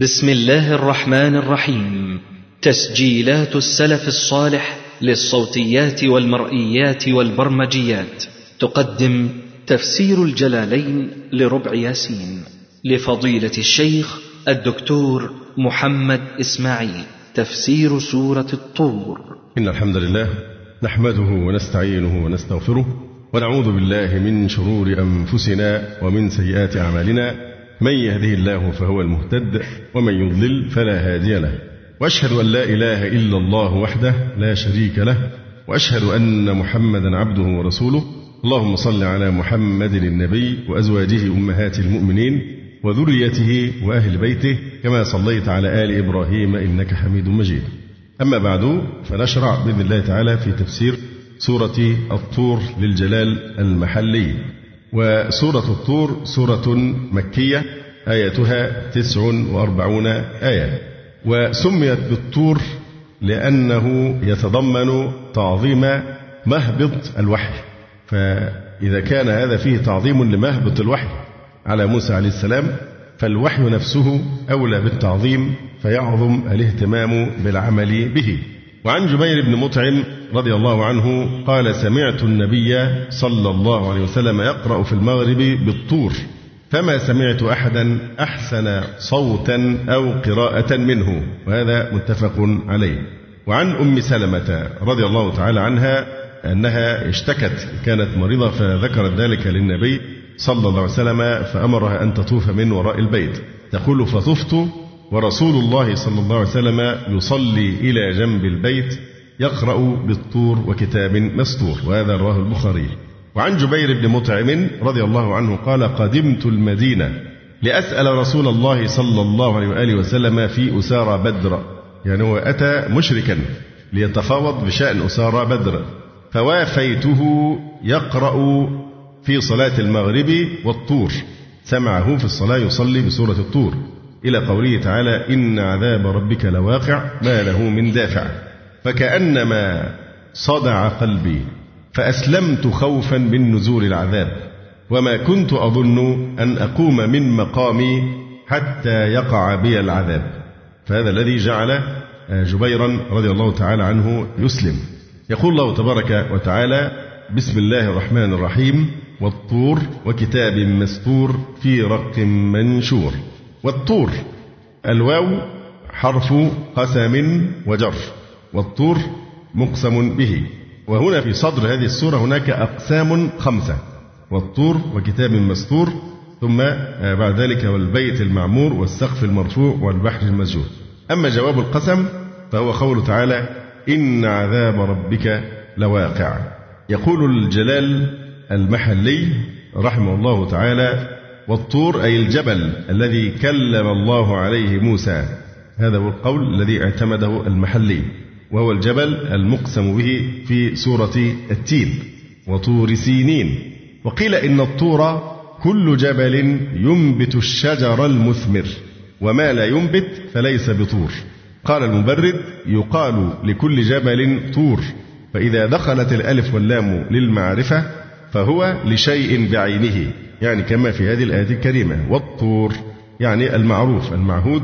بسم الله الرحمن الرحيم. تسجيلات السلف الصالح للصوتيات والمرئيات والبرمجيات. تقدم تفسير الجلالين لربع ياسين. لفضيلة الشيخ الدكتور محمد إسماعيل. تفسير سورة الطور. إن الحمد لله نحمده ونستعينه ونستغفره ونعوذ بالله من شرور أنفسنا ومن سيئات أعمالنا. من يهده الله فهو المهتد ومن يضلل فلا هادي له. وأشهد أن لا إله إلا الله وحده لا شريك له وأشهد أن محمدا عبده ورسوله. اللهم صل على محمد النبي وأزواجه أمهات المؤمنين وذريته وأهل بيته كما صليت على آل إبراهيم إنك حميد مجيد. أما بعد فنشرع بإذن الله تعالى في تفسير سورة الطور للجلال المحلي. وسورة الطور سورة مكية آياتها تسع وأربعون آية. وسميت بالطور لأنه يتضمن تعظيم مهبط الوحي. فإذا كان هذا فيه تعظيم لمهبط الوحي على موسى عليه السلام فالوحي نفسه أولى بالتعظيم فيعظم الاهتمام بالعمل به. وعن جبير بن مطعم رضي الله عنه قال سمعت النبي صلى الله عليه وسلم يقرأ في المغرب بالطور فما سمعت أحدا أحسن صوتا أو قراءة منه. وهذا متفق عليه. وعن أم سلمة رضي الله تعالى عنها أنها اشتكت كانت مريضة فذكرت ذلك للنبي صلى الله عليه وسلم فأمرها أن تطوف من وراء البيت. تقول فطفت ورسول الله صلى الله عليه وسلم يصلي إلى جنب البيت يقرأ بالطور وكتاب مسطور وهذا رواه البخاري. وعن جبير بن مطعم رضي الله عنه قال قدمت المدينة لأسأل رسول الله صلى الله عليه وآله وسلم في أسارى بدر. يعني هو أتى مشركا ليتفاوض بشأن أسارى بدر. فوافيته يقرأ في صلاة المغرب والطور. سمعه في الصلاة يصلي بسورة الطور. إلى قوله تعالى إن عذاب ربك لواقع ما له من دافع. فكأنما صدع قلبي فأسلمت خوفا من نزول العذاب وما كنت أظن أن أقوم من مقامي حتى يقع بي العذاب. فهذا الذي جعل جبيرا رضي الله تعالى عنه يسلم. يقول الله تبارك وتعالى بسم الله الرحمن الرحيم والطور وكتاب مستور في رق منشور. والطور الواو حرف قسم وجر. والطور مقسم به. وهنا في صدر هذه السورة هناك أقسام خمسة والطور وكتاب مستور ثم بعد ذلك والبيت المعمور والسقف المرفوع والبحر المسجور. أما جواب القسم فهو قوله تعالى إن عذاب ربك لواقع. يقول الجلال المحلي رحمه الله تعالى والطور أي الجبل الذي كلم الله عليه موسى. هذا هو القول الذي اعتمده المحلي. وهو الجبل المقسم به في سورة التين وطور سينين. وقيل إن الطور كل جبل ينبت الشجر المثمر وما لا ينبت فليس بطور. قال المبرد يقال لكل جبل طور فإذا دخلت الألف واللام للمعرفة فهو لشيء بعينه يعني كما في هذه الآية الكريمة والطور يعني المعروف المعهود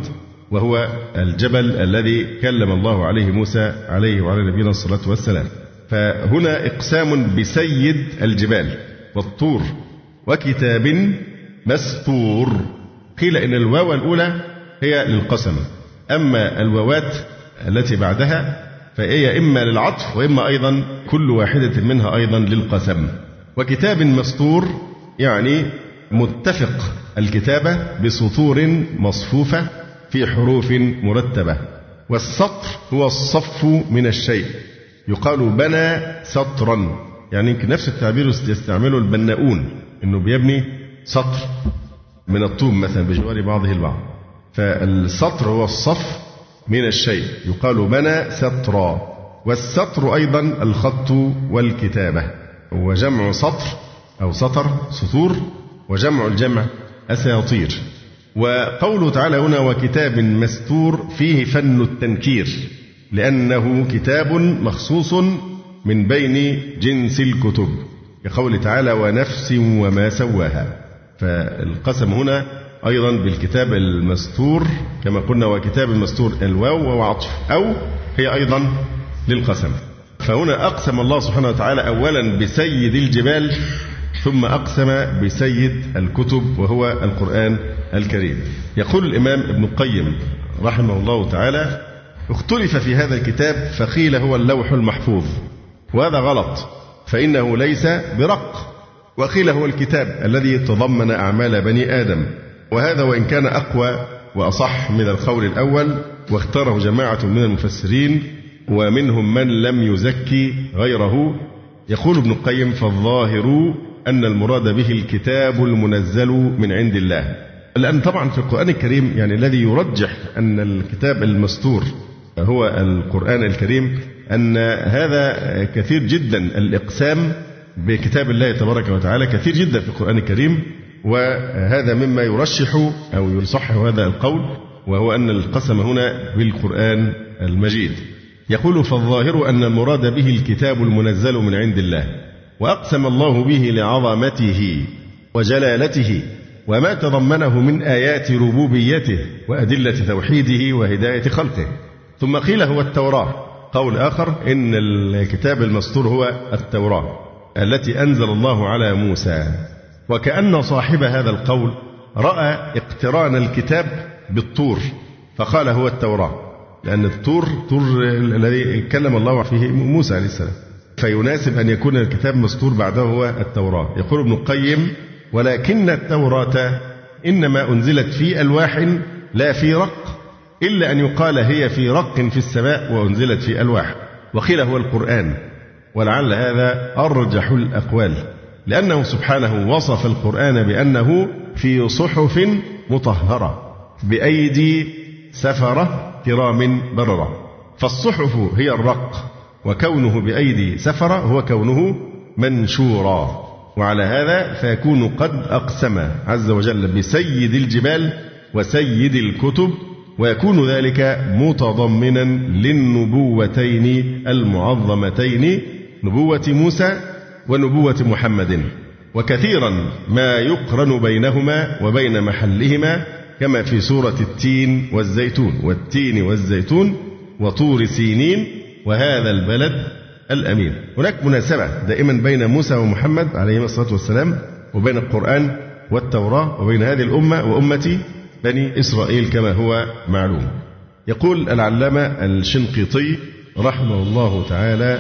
وهو الجبل الذي كلم الله عليه موسى عليه وعلى نبينا الصلاة والسلام. فهنا إقسام بسيد الجبال والطور وكتاب مسطور قيل إن الواو الأولى هي للقسم. أما الواوات التي بعدها فهي إما للعطف وإما أيضا كل واحدة منها أيضا للقسم. وكتاب مسطور يعني متفق الكتابة بسطور مصفوفة في حروف مرتبة. والسطر هو الصف من الشيء. يقال بنى سطرا. يعني يمكن نفس التعبير يستعمله البناؤون. إنه بيبني سطر من الطوب مثلا بجوار بعضه البعض. فالسطر هو الصف من الشيء. يقال بنى سطرا. والسطر أيضا الخط والكتابة. وجمع سطر أو سطر سطور وجمع الجمع أساطير. وقوله تعالى هنا وكتاب مستور فيه فن التنكير لأنه كتاب مخصوص من بين جنس الكتب كقول تعالى ونفس وما سواها. فالقسم هنا أيضا بالكتاب المستور كما قلنا وكتاب المستور الواو وهو عطف أو هي أيضا للقسم. فهنا أقسم الله سبحانه وتعالى أولا بسيد الجبال ثم أقسم بسيد الكتب وهو القرآن الكريم. يقول الإمام ابن القيم رحمه الله تعالى اختلف في هذا الكتاب فقيل هو اللوح المحفوظ وهذا غلط فإنه ليس برق وقيل هو الكتاب الذي تضمن أعمال بني آدم وهذا وإن كان أقوى وأصح من القول الأول واختاره جماعة من المفسرين ومنهم من لم يزكي غيره. يقول ابن القيم فالظاهر أن المراد به الكتاب المنزل من عند الله. لأن طبعا في القرآن الكريم يعني الذي يرجح أن الكتاب المستور هو القرآن الكريم أن هذا كثير جدا الإقسام بكتاب الله تبارك وتعالى كثير جدا في القرآن الكريم وهذا مما يرشح أو يصحح هذا القول وهو أن القسم هنا بالقرآن المجيد. يقول فالظاهر أن المراد به الكتاب المنزل من عند الله. وأقسم الله به لعظمته وجلالته وما تضمنه من آيات ربوبيته وأدلة توحيده وهداية خلقه. ثم قيل هو التوراة. قول آخر إن الكتاب المستور هو التوراة التي أنزل الله على موسى. وكأن صاحب هذا القول رأى اقتران الكتاب بالطور فقال هو التوراة لأن الطور طور الذي كلم الله فيه موسى عليه السلام. فيناسب أن يكون الكتاب مستور بعده هو التوراة. يقول ابن القيم ولكن التوراة إنما أنزلت في ألواح لا في رق إلا أن يقال هي في رق في السماء وأنزلت في ألواح. وقيل هو القرآن. ولعل هذا أرجح الأقوال لأنه سبحانه وصف القرآن بأنه في صحف مطهرة بأيدي سفرة كرام بررة. فالصحف هي الرق. وكونه بأيدي سفرة هو كونه منشورا. وعلى هذا فيكون قد أقسم عز وجل بسيد الجبال وسيد الكتب ويكون ذلك متضمنا للنبوتين المعظمتين نبوة موسى ونبوة محمد. وكثيرا ما يقرن بينهما وبين محلهما كما في سورة التين والزيتون والتين والزيتون وطور سينين وهذا البلد الأمين. هناك مناسبة دائما بين موسى ومحمد عليهما الصلاة والسلام وبين القرآن والتوراة وبين هذه الأمة وأمة بني إسرائيل كما هو معلوم. يقول العلامة الشنقيطي رحمه الله تعالى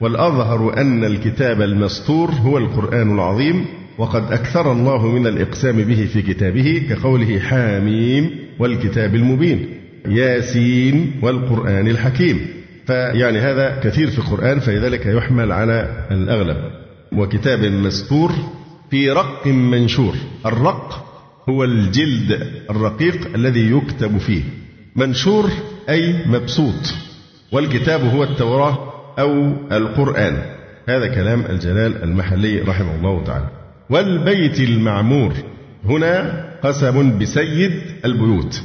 والأظهر أن الكتاب المسطور هو القرآن العظيم وقد أكثر الله من الإقسام به في كتابه كقوله حاميم والكتاب المبين ياسين والقرآن الحكيم. فيعني هذا كثير في القرآن فلذلك يحمل على الأغلب. وكتاب مسطور في رق منشور. الرق هو الجلد الرقيق الذي يكتب فيه. منشور أي مبسوط. والكتاب هو التوراة أو القرآن. هذا كلام الجلال المحلي رحمه الله تعالى. والبيت المعمور. هنا قسم بسيد البيوت.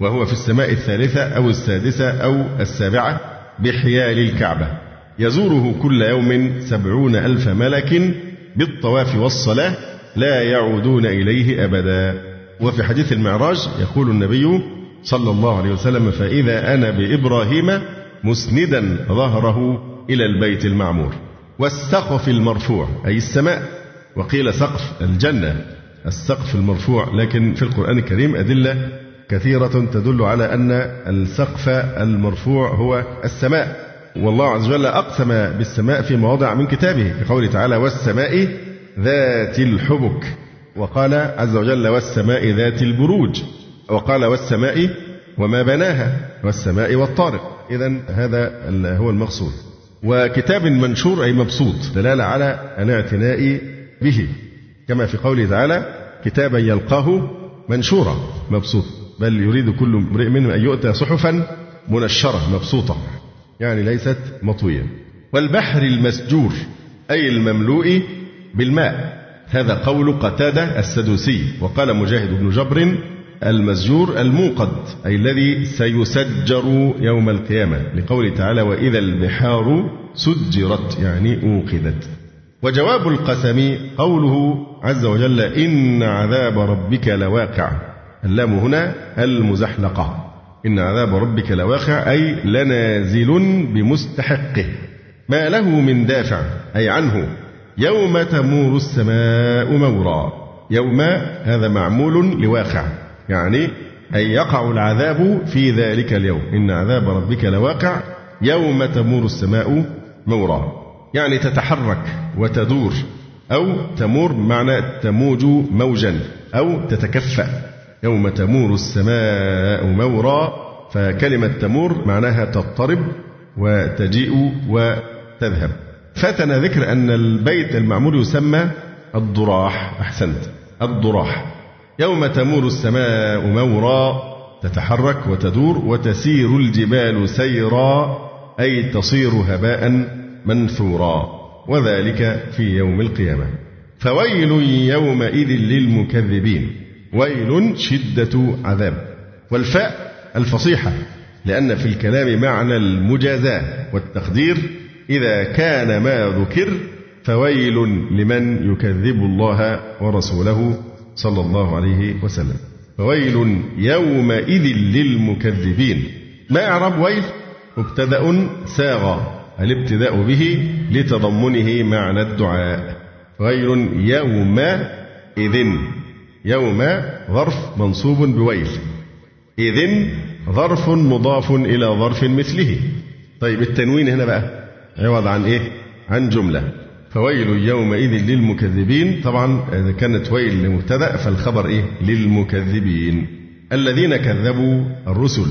وهو في السماء الثالثة أو السادسة أو السابعة. بحيال الكعبة. يزوره كل يوم سبعون ألف ملك بالطواف والصلاة لا يعودون إليه أبدا. وفي حديث المعراج يقول النبي صلى الله عليه وسلم فإذا أنا بإبراهيم مسندا ظهره إلى البيت المعمور. والسقف المرفوع أي السماء. وقيل سقف الجنة السقف المرفوع لكن في القرآن الكريم أدلة كثيرة تدل على أن السقف المرفوع هو السماء. والله عز وجل أقسم بالسماء في مواضع من كتابه بقوله تعالى والسماء ذات الحبك وقال عز وجل والسماء ذات البروج وقال والسماء وما بناها والسماء والطارق إذا هذا هو المقصود. وكتاب منشور أي مبسوط دلالة على الاعتناء به. كما في قوله تعالى كتابا يلقاه منشورا مبسوط. بل يريد كل امرئ منهم أن يؤتى صحفا منشرة مبسوطة. يعني ليست مطوية. والبحر المسجور أي المملوء بالماء. هذا قول قتادة السدوسي. وقال مجاهد بن جبر المسجور الموقد أي الذي سيسجر يوم القيامة. لقوله تعالى وإذا البحار سجرت يعني أوقدت. وجواب القسم قوله عز وجل إن عذاب ربك لواقع. اللام هنا المزحلقة. إن عذاب ربك لواقع أي لنازل بمستحقه. ما له من دافع أي عنه. يوم تمور السماء مورا. يوم هذا معمول لواقع. يعني أي يقع العذاب في ذلك اليوم. إن عذاب ربك لواقع يوم تمور السماء مورا. يعني تتحرك وتدور أو تمور بمعنى تموج موجا أو تتكفأ. يوم تمور السماء مورا فكلمة تمور معناها تضطرب وتجيء وتذهب. فاتنا ذكر أن البيت المعمور يسمى الضراح. أحسنت. الضراح. يوم تمور السماء مورا تتحرك وتدور وتسير الجبال سيرا أي تصير هباء منثورا. وذلك في يوم القيامة. فويل يومئذ للمكذبين. ويل شدة عذاب. والفاء الفصيحة لأن في الكلام معنى المجازاة والتقدير إذا كان ما ذكر فويل لمن يكذب الله ورسوله صلى الله عليه وسلم. فويل يومئذ للمكذبين. ما إعراب ويل؟ مبتدأ ساغ الابتداء به لتضمنه معنى الدعاء. ويل يومئذ يوم ظرف منصوب بويل. إذن ظرف مضاف إلى ظرف مثله. طيب التنوين هنا بقى عوض عن إيه؟ عن جملة. فويل يومئذ للمكذبين. طبعا إذا كانت ويل لمبتدأ فالخبر إيه؟ للمكذبين. الذين كذبوا الرسل.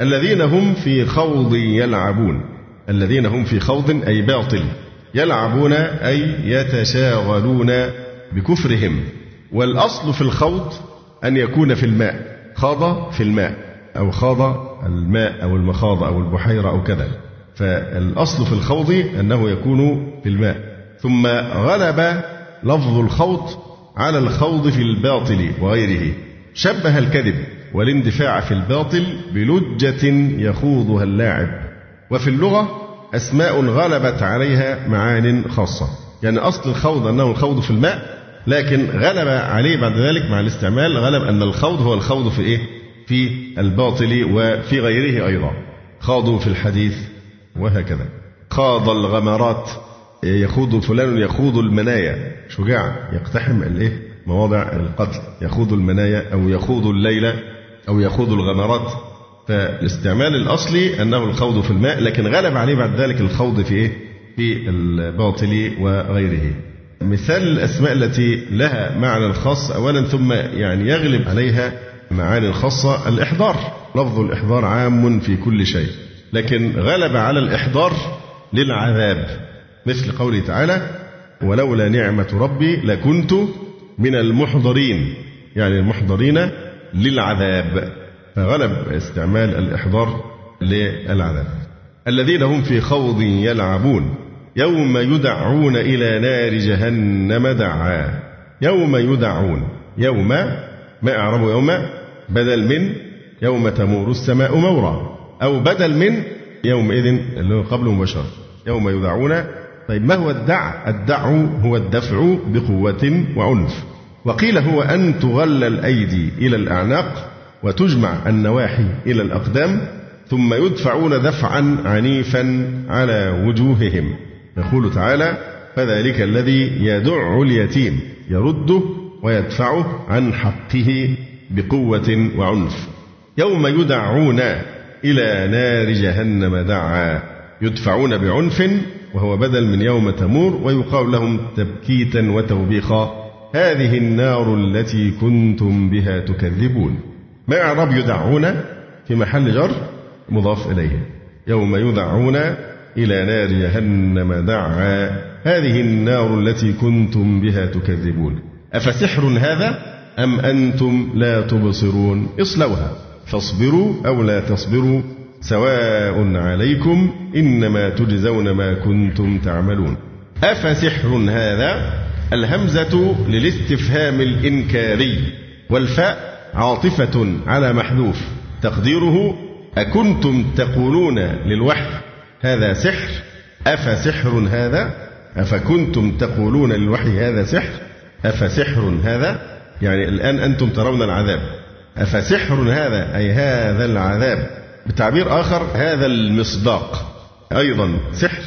الذين هم في خوض يلعبون. الذين هم في خوض أي باطل. يلعبون أي يتشاغلون بكفرهم. والأصل في الخوض أن يكون في الماء. خاض في الماء أو خاض الماء أو المخاض أو البحيرة أو كذا. فالأصل في الخوض أنه يكون في الماء. ثم غلب لفظ الخوض على الخوض في الباطل وغيره. شبه الكذب والاندفاع في الباطل بلجة يخوضها اللاعب. وفي اللغة أسماء غلبت عليها معان خاصة. يعني أصل الخوض أنه الخوض في الماء لكن غلب عليه بعد ذلك مع الاستعمال غلب أن الخوض هو الخوض في إيه؟ في الباطل وفي غيره أيضا. خاضوا في الحديث وهكذا. خاض الغمرات يخوض فلان يخوض المنايا. شجاع يقتحم الإيه؟ مواضع القتل. يخوض المنايا أو يخوض الليل أو يخوض الغمرات. فالاستعمال الأصلي أنه الخوض في الماء لكن غلب عليه بعد ذلك الخوض في إيه؟ في الباطل وغيره. مثال الأسماء التي لها معنى خاص أولا ثم يعني يغلب عليها معاني خاصة الإحضار. لفظ الإحضار عام في كل شيء لكن غلب على الإحضار للعذاب. مثل قوله تعالى ولولا نعمة ربي لكنت من المحضرين. يعني المحضرين للعذاب. فغلب استعمال الإحضار للعذاب. الذين هم في خوض يلعبون. يوم يدعون إلى نار جهنم دعا. يوم يدعون. يوم ما أعرب يوم؟ بدل من يوم تمور السماء مورا. أو بدل من يومئذ اللي هو قبل مباشرة. يوم يدعون. طيب ما هو الدع؟ الدع هو الدفع بقوة وعنف. وقيل هو أن تغل الأيدي إلى الأعناق وتجمع النواحي إلى الأقدام ثم يدفعون دفعا عنيفا على وجوههم. يقول تعالى فذلك الذي يدع اليتيم يرده ويدفعه عن حقه بقوة وعنف. يوم يدعون إلى نار جهنم دعا يدفعون بعنف وهو بدل من يوم تمور ويقال لهم تبكيتا وتوبيخا. هذه النار التي كنتم بها تكذبون. ما إعراب يدعون في محل جر؟ مضاف إليه. يوم يدعون إلى نار جهنم دعا. هذه النار التي كنتم بها تكذبون. أفسحر هذا أم أنتم لا تبصرون؟ اصلوها. فاصبروا أو لا تصبروا. سواء عليكم إنما تجزون ما كنتم تعملون. أفسحر هذا الهمزة للاستفهام الإنكاري. والفاء عاطفة على محذوف. تقديره أكنتم تقولون للوحي. هذا سحر. أفسحر هذا؟ أفكنتم تقولون للوحي هذا سحر؟ أفسحر هذا؟ يعني الآن أنتم ترون العذاب. أفسحر هذا؟ أي هذا العذاب. بتعبير آخر هذا المصداق. أيضا سحر.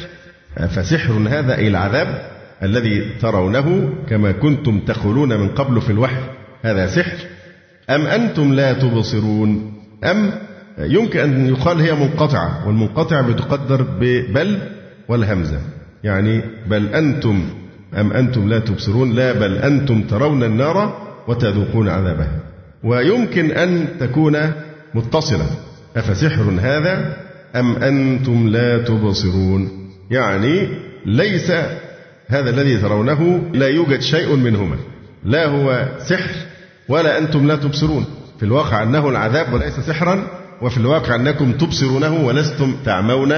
أفسحر هذا؟ أي العذاب الذي ترونه كما كنتم تقولون من قبل في الوحي. هذا سحر. أم أنتم لا تبصرون؟ أم يمكن أن يقال هي منقطعة والمنقطعة بتقدر ببل والهمزة. يعني بل أنتم أم أنتم لا تبصرون لا بل أنتم ترون النار وتذوقون عذابها. ويمكن أن تكون متصلة. أفسحر هذا؟ أم أنتم لا تبصرون؟ يعني ليس هذا الذي ترونه لا يوجد شيء منهما. لا هو سحر ولا أنتم لا تبصرون. في الواقع أنه العذاب وليس سحرا وفي الواقع أنكم تبصرونه ولستم تعمون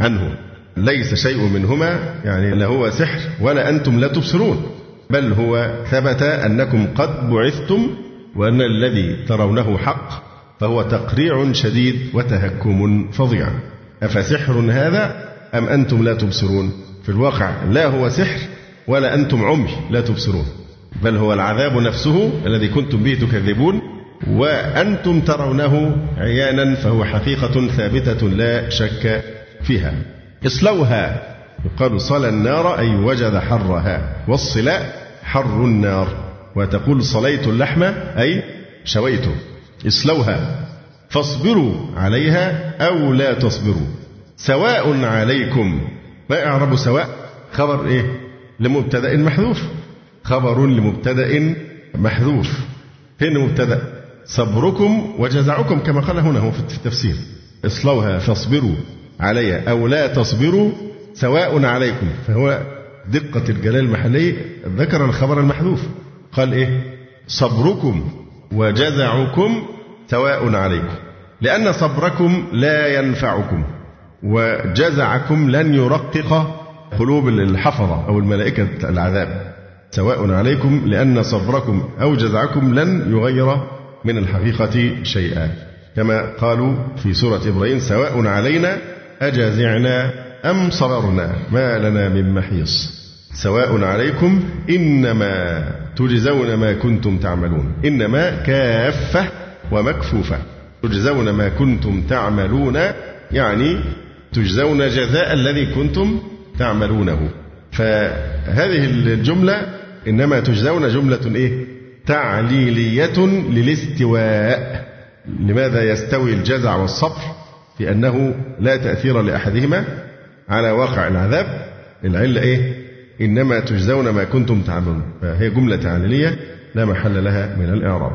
عنه. ليس شيء منهما يعني لا هو سحر ولا أنتم لا تبصرون. بل هو ثبت أنكم قد بعثتم وأن الذي ترونه حق فهو تقريع شديد وتهكم فظيع. أفسحر هذا أم أنتم لا تبصرون؟ في الواقع لا هو سحر ولا أنتم عمي لا تبصرون. بل هو العذاب نفسه الذي كنتم به تكذبون. وأنتم ترونه عيانا فهو حقيقة ثابتة لا شك فيها. اصلوها. يقال صلى النار أي وجد حرها. والصلاء حر النار. وتقول صليت اللحم أي شويته اصلوها. فاصبروا عليها أو لا تصبروا. سواء عليكم. ما إعراب سواء؟ خبر إيه؟ لمبتدأ محذوف. خبر لمبتدأ محذوف. فين مبتدأ صبركم وجزعكم كما قال هنا هو في التفسير. اصلوها فاصبروا عليها أو لا تصبروا سواء عليكم. فهو دقة الجلالة المحلية ذكر الخبر المحذوف. قال إيه؟ صبركم وجزعكم سواء عليكم. لأن صبركم لا ينفعكم وجزعكم لن يرقق قلوب الحفظة أو الملائكة العذاب. سواء عليكم لأن صبركم أو جزعكم لن يغير من الحقيقة شيئا. كما قالوا في سورة إبراهيم سواء علينا أجازعنا أم صبرنا ما لنا من محيص. سواء عليكم إنما تجزون ما كنتم تعملون. إنما كافة ومكفوفة. تجزون ما كنتم تعملون يعني تجزون جزاء الذي كنتم تعملونه. فهذه الجملة إنما تجزون جملة إيه؟ تعليلية للاستواء. لماذا يستوي الجزع والصبر في أنه لا تأثير لأحدهما على واقع العذاب. العلة إيه؟ إنما تجزون ما كنتم تعملون. فهي جملة تعليلية لا محل لها من الإعراب.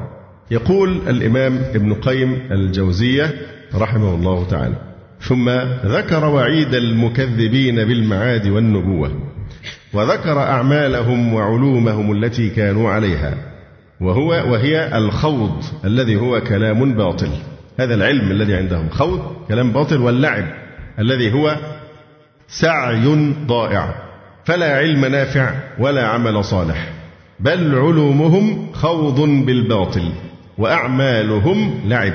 يقول الإمام ابن قيم الجوزية رحمه الله تعالى ثم ذكر وعيد المكذبين بالمعاد والنبوة وذكر أعمالهم وعلومهم التي كانوا عليها. وهو وهي الخوض الذي هو كلام باطل. هذا العلم الذي عندهم. خوض كلام باطل واللعب الذي هو سعي ضائع. فلا علم نافع ولا عمل صالح. بل علومهم خوض بالباطل وأعمالهم لعب.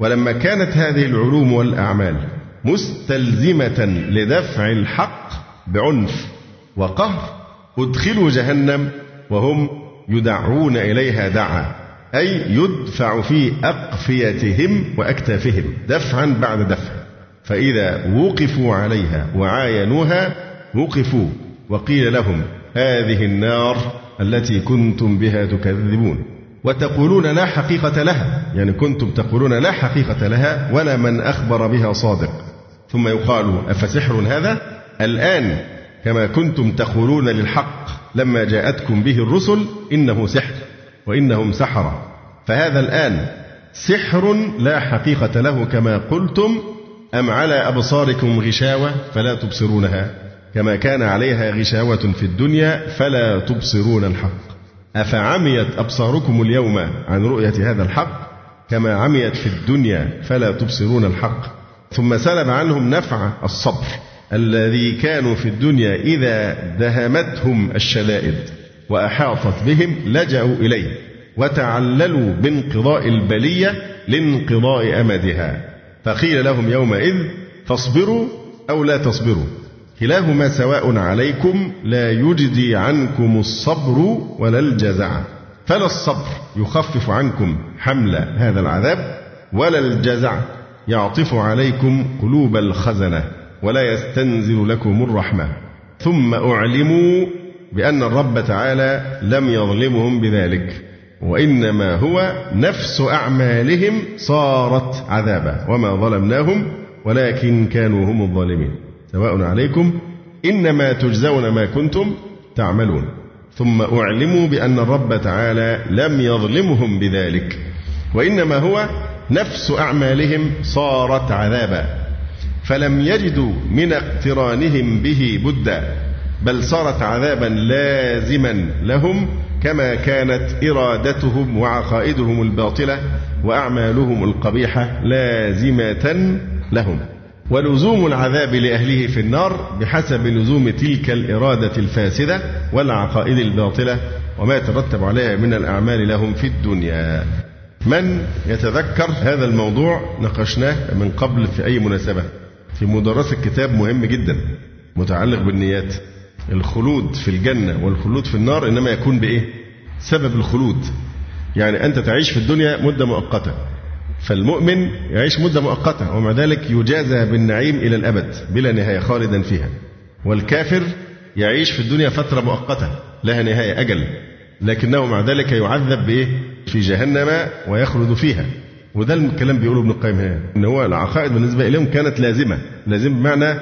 ولما كانت هذه العلوم والأعمال مستلزمة لدفع الحق بعنف وقهر أدخلوا جهنم وهم يدعون إليها دعا أي يدفع في أقفيتهم وأكتافهم دفعا بعد دفع. فإذا وقفوا عليها وعاينوها وقفوا وقيل لهم هذه النار التي كنتم بها تكذبون. وتقولون لا حقيقة لها يعني كنتم تقولون لا حقيقة لها ولا من أخبر بها صادق. ثم يقال أفسحر هذا؟ الآن كما كنتم تقولون للحق. لما جاءتكم به الرسل إنه سحر وإنهم سحرة. فهذا الآن سحر لا حقيقة له كما قلتم أم على أبصاركم غشاوة فلا تبصرونها؟ كما كان عليها غشاوة في الدنيا فلا تبصرون الحق. أفعميت أبصاركم اليوم عن رؤية هذا الحق؟ كما عميت في الدنيا فلا تبصرون الحق. ثم سلب عنهم نفع الصبر. الذي كانوا في الدنيا إذا دهمتهم الشدائد وأحاطت بهم لجأوا إليه وتعللوا بانقضاء البلية لانقضاء أمدها فقيل لهم يومئذ فاصبروا أو لا تصبروا كلاهما سواء عليكم لا يجدي عنكم الصبر ولا الجزع فلا الصبر يخفف عنكم حمل هذا العذاب ولا الجزع يعطف عليكم قلوب الخزنة ولا يستنزل لكم الرحمة. ثم أعلموا بأن الرب تعالى لم يظلمهم بذلك وإنما هو نفس أعمالهم صارت عذابا. وما ظلمناهم ولكن كانوا هم الظالمين. سواء عليكم. إنما تجزون ما كنتم تعملون. ثم أعلموا بأن الرب تعالى لم يظلمهم بذلك وإنما هو نفس أعمالهم صارت عذابا. فلم يجدوا من اقترانهم به بدا بل صارت عذابا لازما لهم كما كانت إرادتهم وعقائدهم الباطلة وأعمالهم القبيحة لازمة لهم. ولزوم العذاب لأهله في النار بحسب لزوم تلك الإرادة الفاسدة والعقائد الباطلة وما يترتب عليها من الأعمال لهم في الدنيا. من يتذكر هذا الموضوع ناقشناه من قبل في أي مناسبة. في مدرسة كتاب مهم جدا متعلق بالنيات. الخلود في الجنة والخلود في النار إنما يكون بإيه؟ سبب الخلود. يعني أنت تعيش في الدنيا مدة مؤقتة فالمؤمن يعيش مدة مؤقتة ومع ذلك يجازى بالنعيم إلى الأبد بلا نهاية خالدا فيها. والكافر يعيش في الدنيا فترة مؤقتة لها نهاية أجل لكنه مع ذلك يعذب بإيه؟ في جهنم ويخلد فيها. وده الكلام بيقوله ابن القيم هنا إن هو العقائد بالنسبة إليهم كانت لازمة لازمه بمعنى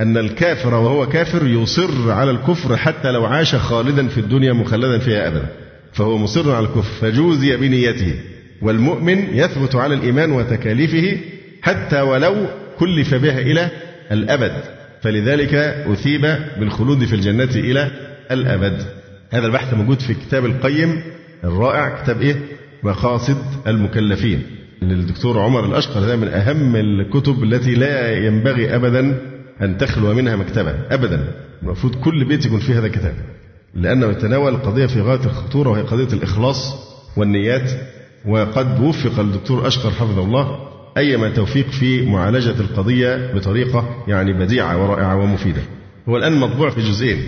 أن الكافر وهو كافر يصر على الكفر حتى لو عاش خالدا في الدنيا مخلدا فيها أبدا فهو مصر على الكفر فجوزي بنيته والمؤمن يثبت على الإيمان وتكاليفه حتى ولو كلف بها إلى الأبد فلذلك أثيب بالخلود في الجنة إلى الأبد. هذا البحث موجود في كتاب القيم الرائع كتاب إيه؟ مقاصد المكلفين. للدكتور عمر الأشقر هذا من أهم الكتب التي لا ينبغي أبدا أن تخلو منها مكتبة أبدا. المفروض كل بيت يكون فيه هذا الكتاب لأنه يتناول قضية في غاية الخطورة وهي قضية الإخلاص والنيات. وقد وفق الدكتور أشقر حفظه الله أيما توفيق في معالجة القضية بطريقة يعني بديعة ورائعة ومفيدة. هو الآن مطبوع في جزئين.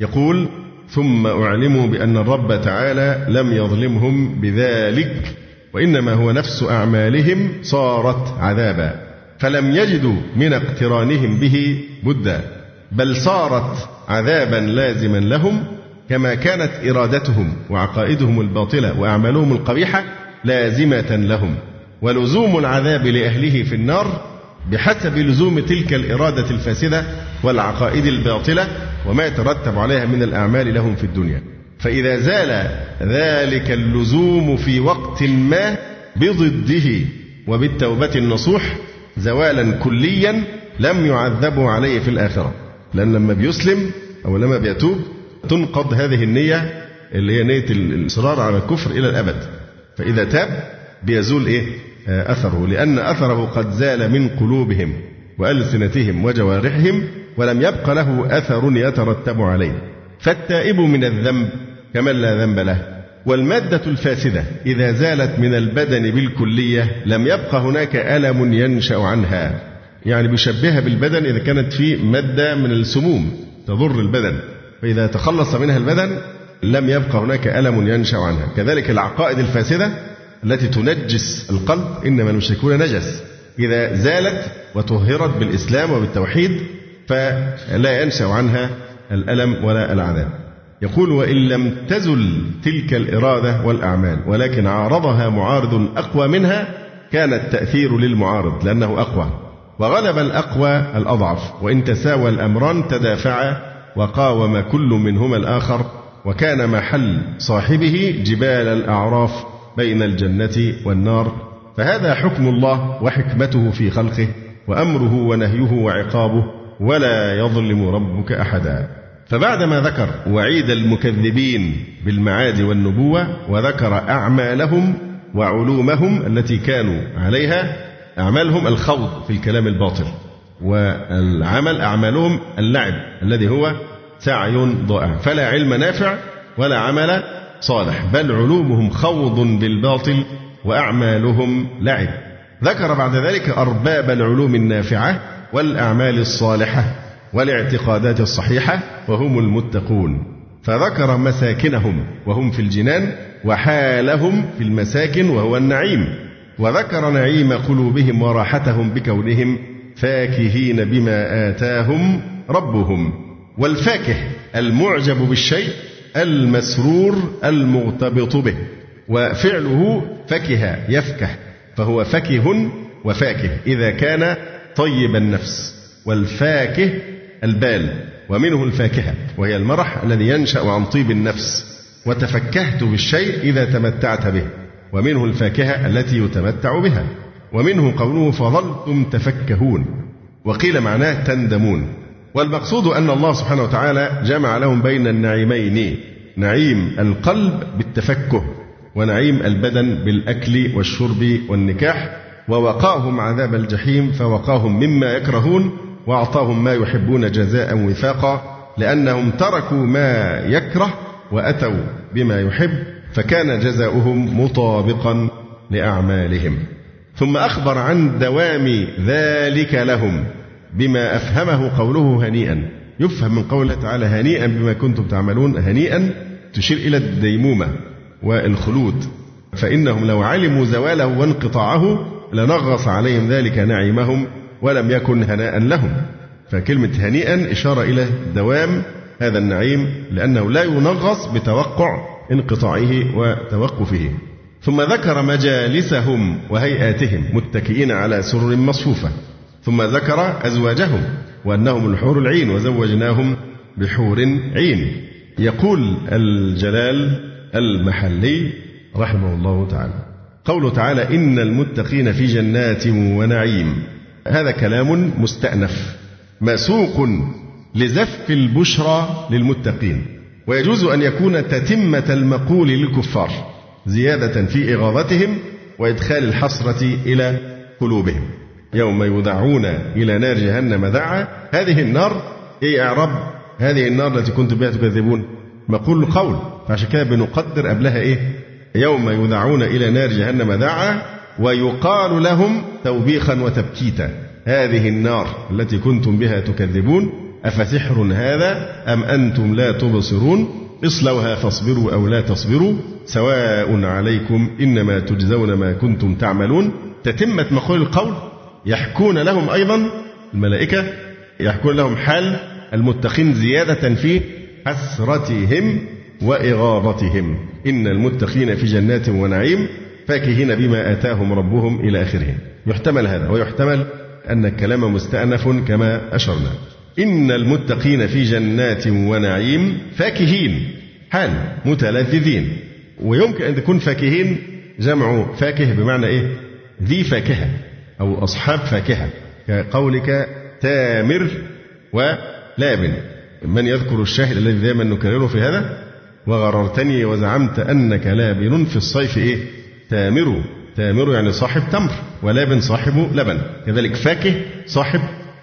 يقول ثم أعلموا بأن الرب تعالى لم يظلمهم بذلك وإنما هو نفس أعمالهم صارت عذابا فلم يجدوا من اقترانهم به بدا بل صارت عذابا لازما لهم كما كانت إرادتهم وعقائدهم الباطلة وأعمالهم القبيحة لازمة لهم. ولزوم العذاب لأهله في النار بحسب لزوم تلك الإرادة الفاسدة والعقائد الباطلة وما يترتب عليها من الأعمال لهم في الدنيا. فإذا زال ذلك اللزوم في وقت ما بضده وبالتوبة النصوح زوالا كليا لم يعذبوا عليه في الآخرة. لأن لما بيسلم أو لما بيتوب تنقض هذه النية اللي هي نية الإصرار على الكفر إلى الأبد. فإذا تاب بيزول إيه؟ آه، أثره. لأن أثره قد زال من قلوبهم وألسنتهم وجوارحهم ولم يبق له أثر يترتب عليه. فالتائب من الذنب كمن لا ذنب له. والمادة الفاسدة إذا زالت من البدن بالكلية لم يبق هناك ألم ينشأ عنها. يعني بيشبهها بالبدن إذا كانت في مادة من السموم تضر البدن. فإذا تخلص منها البدن لم يبقى هناك ألم ينشأ عنها. كذلك العقائد الفاسدة التي تنجس القلب إنما المشركون نجس. إذا زالت وطهرت بالإسلام وبالتوحيد فلا ينشأ عنها الألم ولا العذاب. يقول وإن لم تزل تلك الإرادة والأعمال ولكن عارضها معارض أقوى منها كان التأثير للمعارض لأنه أقوى. وغلب الأقوى الأضعف وإن تساوى الأمران تدافعا وقاوم كل منهما الآخر وكان محل صاحبه جبال الأعراف بين الجنة والنار. فهذا حكم الله وحكمته في خلقه وأمره ونهيه وعقابه ولا يظلم ربك أحدا. فبعدما ذكر وعيد المكذبين بالمعاد والنبوة وذكر أعمالهم وعلومهم التي كانوا عليها أعمالهم الخوض في الكلام الباطل والعمل أعمالهم اللعب الذي هو سعي ضائع. فلا علم نافع ولا عمل صالح بل علومهم خوض بالباطل وأعمالهم لعب. ذكر بعد ذلك أرباب العلوم النافعة والأعمال الصالحة. والاعتقادات الصحيحة وهم المتقون. فذكر مساكنهم وهم في الجنان وحالهم في المساكن وهو النعيم. وذكر نعيم قلوبهم وراحتهم بكونهم فاكهين بما آتاهم ربهم. والفاكه المعجب بالشيء المسرور المغتبط به. وفعله فكه يفكه فهو فكه وفاكه إذا كان طيب النفس. والفاكه البال ومنه الفاكهة وهي المرح الذي ينشأ عن طيب النفس. وتفكهت بالشيء إذا تمتعت به ومنه الفاكهة التي يتمتع بها. ومنه قوله فظلتم تفكهون. وقيل معناه تندمون. والمقصود أن الله سبحانه وتعالى جمع لهم بين النعيمين نعيم القلب بالتفكه ونعيم البدن بالأكل والشرب والنكاح. ووقاهم عذاب الجحيم فوقاهم مما يكرهون. وأعطاهم ما يحبون جزاء وفاقا لأنهم تركوا ما يكره وأتوا بما يحب فكان جزاؤهم مطابقا لأعمالهم. ثم أخبر عن دوام ذلك لهم بما أفهمه قوله هنيئا. يفهم من قوله تعالى هنيئا بما كنتم تعملون هنيئا تشير إلى الديمومة والخلود. فإنهم لو علموا زواله وانقطاعه لنغص عليهم ذلك نعيمهم ولم يكن هناء لهم. فكلمة هنيئا إشارة إلى دوام هذا النعيم لأنه لا ينغص بتوقع انقطاعه وتوقفه. ثم ذكر مجالسهم وهيئاتهم متكئين على سرر مصفوفة. ثم ذكر أزواجهم وأنهم الحور العين وزوجناهم بحور عين. يقول الجلال المحلي رحمه الله تعالى قوله تعالى إن المتقين في جنات ونعيم. هذا كلام مستأنف مسوق لزف البشرى للمتقين ويجوز أن يكون تتمة المقول للكفار زيادة في إغاظتهم وإدخال الحسرة إلى قلوبهم. يوم يدعون إلى نار جهنم دعا هذه النار إيه إعراب هذه النار التي كنتم بها تكذبون. مقول القول فعشان كده بنقدر قبلها إيه؟ يوم يدعون إلى نار جهنم دعا ويقال لهم توبيخا وتبكيتا. هذه النار التي كنتم بها تكذبون أفسحر هذا أم أنتم لا تبصرون؟ اصلوها فاصبروا أو لا تصبروا. سواء عليكم إنما تجزون ما كنتم تعملون. تتمة مقول القول يحكون لهم أيضا الملائكة يحكون لهم حال المتقين زيادة في حسرتهم وإغاظتهم. إن المتقين في جنات ونعيم. فاكهين بما آتاهم ربهم إلى آخره يحتمل هذا ويحتمل أن الكلام مستأنف كما أشرنا. إن المتقين في جنات ونعيم فاكهين حال متلذذين. ويمكن أن تكون فاكهين جمع فاكه بمعنى إيه؟ ذي فاكهة أو أصحاب فاكهة. كقولك تامر ولابن من يذكر الشاهد الذي دائما نكرره في هذا؟ وغررتني وزعمت أنك لابن في الصيف إيه؟ تامر تامر يعني صاحب تمر ولابن صاحب لبن. كذلك فاكه صاحب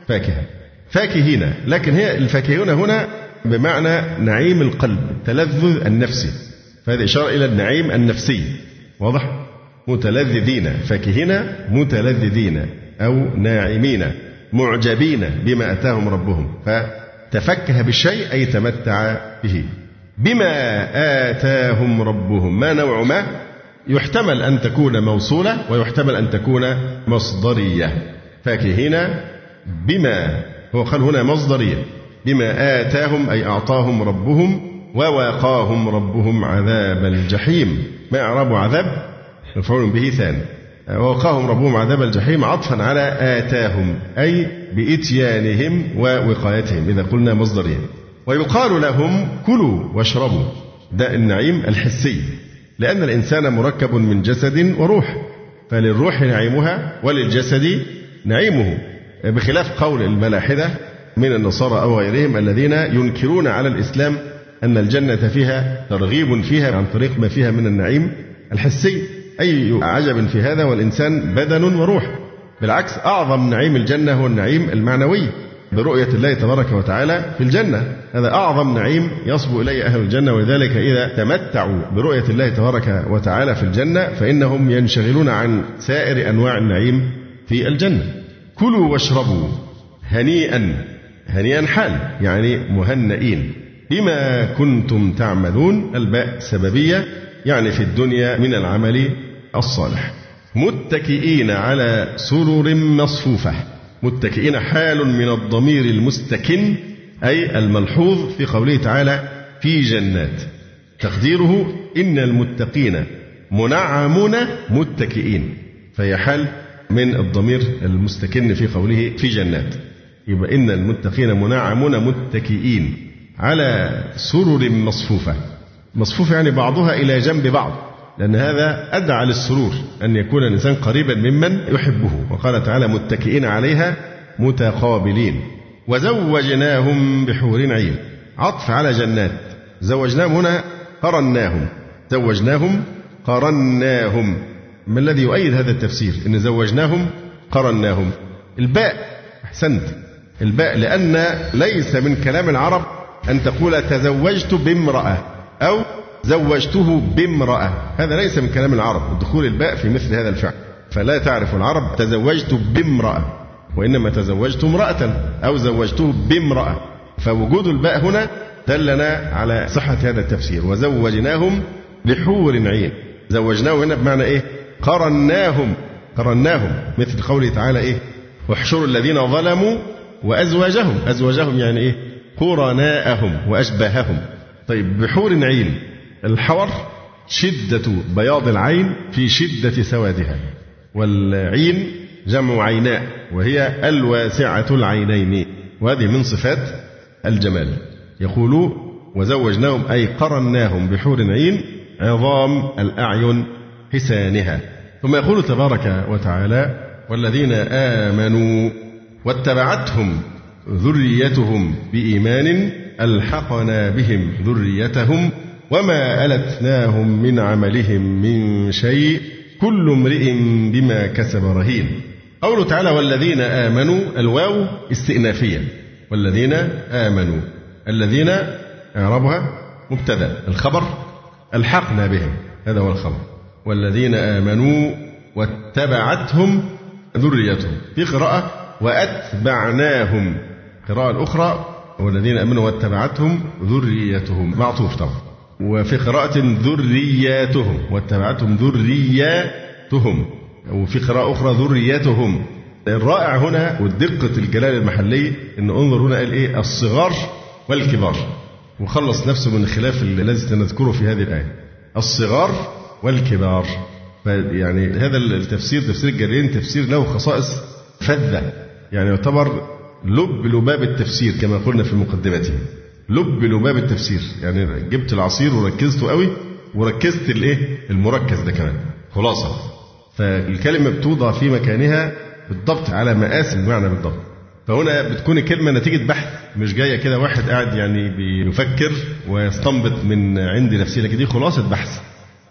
فاكهة. فاكهين لكن هي الفاكهون هنا بمعنى نعيم القلب التلذذ النفسي فهذه إشارة إلى النعيم النفسي. واضح؟ متلذذين. فاكهين متلذذين أو ناعمين معجبين بما أتاهم ربهم. فتفكه بالشيء أي تمتع به. بما آتاهم ربهم. ما نوع ما؟ يحتمل أن تكون موصولة ويحتمل أن تكون مصدرية. فاكهين بما هو قال هنا مصدرية. بما آتاهم أي أعطاهم ربهم وواقاهم ربهم عذاب الجحيم. ما إعراب عذاب؟ مفعول به ثاني. ووقاهم ربهم عذاب الجحيم عطفا على آتاهم أي بإتيانهم ووقايتهم. إذا قلنا مصدريا ويقال لهم كلوا واشربوا. ده النعيم الحسي. لأن الإنسان مركب من جسد وروح فللروح نعيمها وللجسد نعيمه. بخلاف قول الملاحدة من النصارى أو غيرهم الذين ينكرون على الإسلام أن الجنة فيها ترغيب فيها عن طريق ما فيها من النعيم الحسي. أي عجب في هذا والإنسان بدن وروح. بالعكس أعظم نعيم الجنة هو النعيم المعنوي. برؤية الله تبارك وتعالى في الجنة. هذا أعظم نعيم يصبو إليه أهل الجنة ولذلك إذا تمتعوا برؤية الله تبارك وتعالى في الجنة فإنهم ينشغلون عن سائر أنواع النعيم في الجنة. كلوا واشربوا هنيئا هنيئا حال يعني مهنئين. بما كنتم تعملون الباء سببية يعني في الدنيا من العمل الصالح. متكئين على سرر مصفوفة. متكئين حال من الضمير المستكن أي الملحوظ في قوله تعالى في جنات. تقديره إن المتقين منعمون متكئين. فهي حال من الضمير المستكن في قوله في جنات. يبقى إن المتقين منعمون متكئين على سرر مصفوفة. مصفوفة يعني بعضها إلى جنب بعض. لأن هذا أدعى للسرور أن يكون الإنسان قريبا ممن يحبه. وقال تعالى متكئين عليها متقابلين. وزوجناهم بحور عين. عطف على جنات. زوجناهم هنا قرناهم. زوجناهم قرناهم. ما الذي يؤيد هذا التفسير؟ إن زوجناهم قرناهم. الباء أحسنت. الباء لأن ليس من كلام العرب أن تقول تزوجت بامرأة أو زوجته بامرأة. هذا ليس من كلام العرب دخول الباء في مثل هذا الفعل. فلا تعرف العرب تزوجت بامرأة وإنما تزوجت امرأة أو زوجته بامرأة. فوجود الباء هنا دلنا على صحة هذا التفسير. وزوجناهم بحور عين. زوجناهم هنا بمعنى إيه؟ قرناهم. قرناهم مثل قوله تعالى إيه؟ واحشروا الذين ظلموا وأزواجهم. أزواجهم يعني إيه؟ قرناءهم وأشباههم. طيب بحور عين. الحور شدة بياض العين في شدة سوادها والعين جمع عيناء وهي الواسعة العينين وهذه من صفات الجمال. يقول وزوجناهم أي قرناهم بحور عين عظام الأعين حسانها. ثم يقول تبارك وتعالى والذين آمنوا واتبعتهم ذريتهم بإيمان ألحقنا بهم ذريتهم وما ألتناهم من عملهم من شيء كل امرئ بما كسب رهين. قوله تعالى والذين آمنوا الواو استئنافية. والذين آمنوا الذين إعرابها مبتدأ الخبر ألحقنا بهم. هذا هو الخبر. والذين آمنوا واتبعتهم ذريتهم. في قراءة وأتبعناهم. قراءة الأخرى والذين آمنوا واتبعتهم ذريتهم. معطوف طبعا. وفي قراءة ذرياتهم واتبعتهم ذرياتهم وفي قراءة أخرى ذريتهم الرائع هنا والدقة الجلال المحلي أن انظر هنا قال إيه؟ الصغار والكبار. وخلص نفسه من الخلاف الذي سنذكره في هذه الآية. الصغار والكبار. يعني هذا التفسير تفسير الجلالين تفسير له خصائص فذة. يعني يعتبر لب لباب التفسير كما قلنا في مقدمته. لب لباب التفسير. يعني جبت العصير وركزته قوي وركزت الايه؟ المركز ده كمان. خلاصة. فالكلمة بتوضع في مكانها بالضبط على مقاس المعنى بالضبط. فهنا بتكون الكلمة نتيجة بحث مش جاية كده واحد قاعد يعني بيفكر ويستنبط من عند نفسه لكن دي خلاصة بحث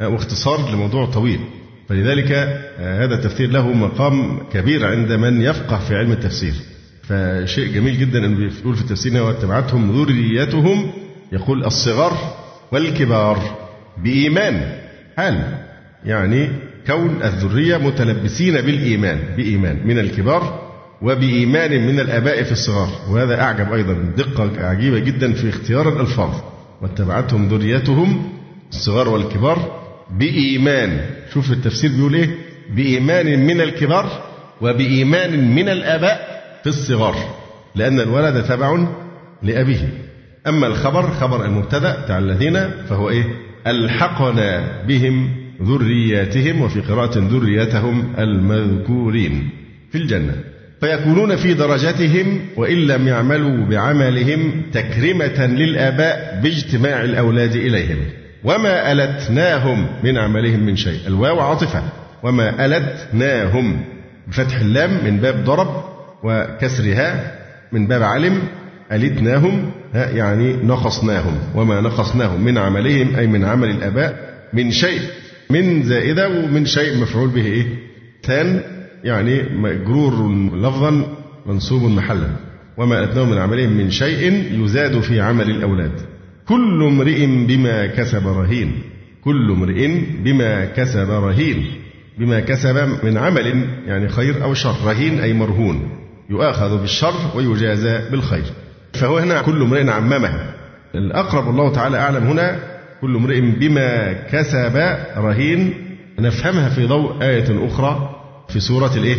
واختصار لموضوع طويل. فلذلك آه، هذا التفسير له مقام كبير عند من يفقه في علم التفسير. فشيء جميل جدا انه بيقول في التفسير واتبعتهم ذريتهم يقول الصغار والكبار بإيمان. حال يعني كون الذرية متلبسين بالإيمان بإيمان من الكبار وبإيمان من الآباء في الصغار؟ وهذا أعجب أيضا دقة عجيبة جدا في اختيار الألفاظ. واتبعتهم ذريتهم الصغار والكبار بإيمان. شوف التفسير بيقول إيه؟ بإيمان من الكبار وبإيمان من الآباء. في الصغار لأن الولد تبع لأبيه. أما الخبر خبر المبتدأ بتاع الذين فهو إيه؟ ألحقنا بهم ذرياتهم وفي قراءة ذريتهم المذكورين في الجنة. فيكونون في درجتهم وإن لم يعملوا بعملهم تكرمة للآباء باجتماع الأولاد إليهم. وما ألتناهم من عملهم من شيء. الواو عاطفة. وما ألتناهم بفتح اللام من باب ضرب وكسرها من باب علم ألتناهم يعني نقصناهم وما نقصناهم من عملهم أي من عمل الآباء من شيء من زائدة ومن شيء مفعول به إيه؟ ثان يعني مجرور لفظا منصوب محلا. وما أتناهم من عملهم من شيء يزاد في عمل الأولاد. كل امرئ بما كسب رهين. كل امرئ بما كسب رهين. بما كسب من عمل يعني خير أو شر رهين أي مرهون. يؤاخذ بالشر ويجازى بالخير. فهو هنا كل امرئ عممه الأقرب الله تعالى أعلم هنا كل امرئ بما كسب رهين. نفهمها في ضوء آية أخرى في سورة الإيه؟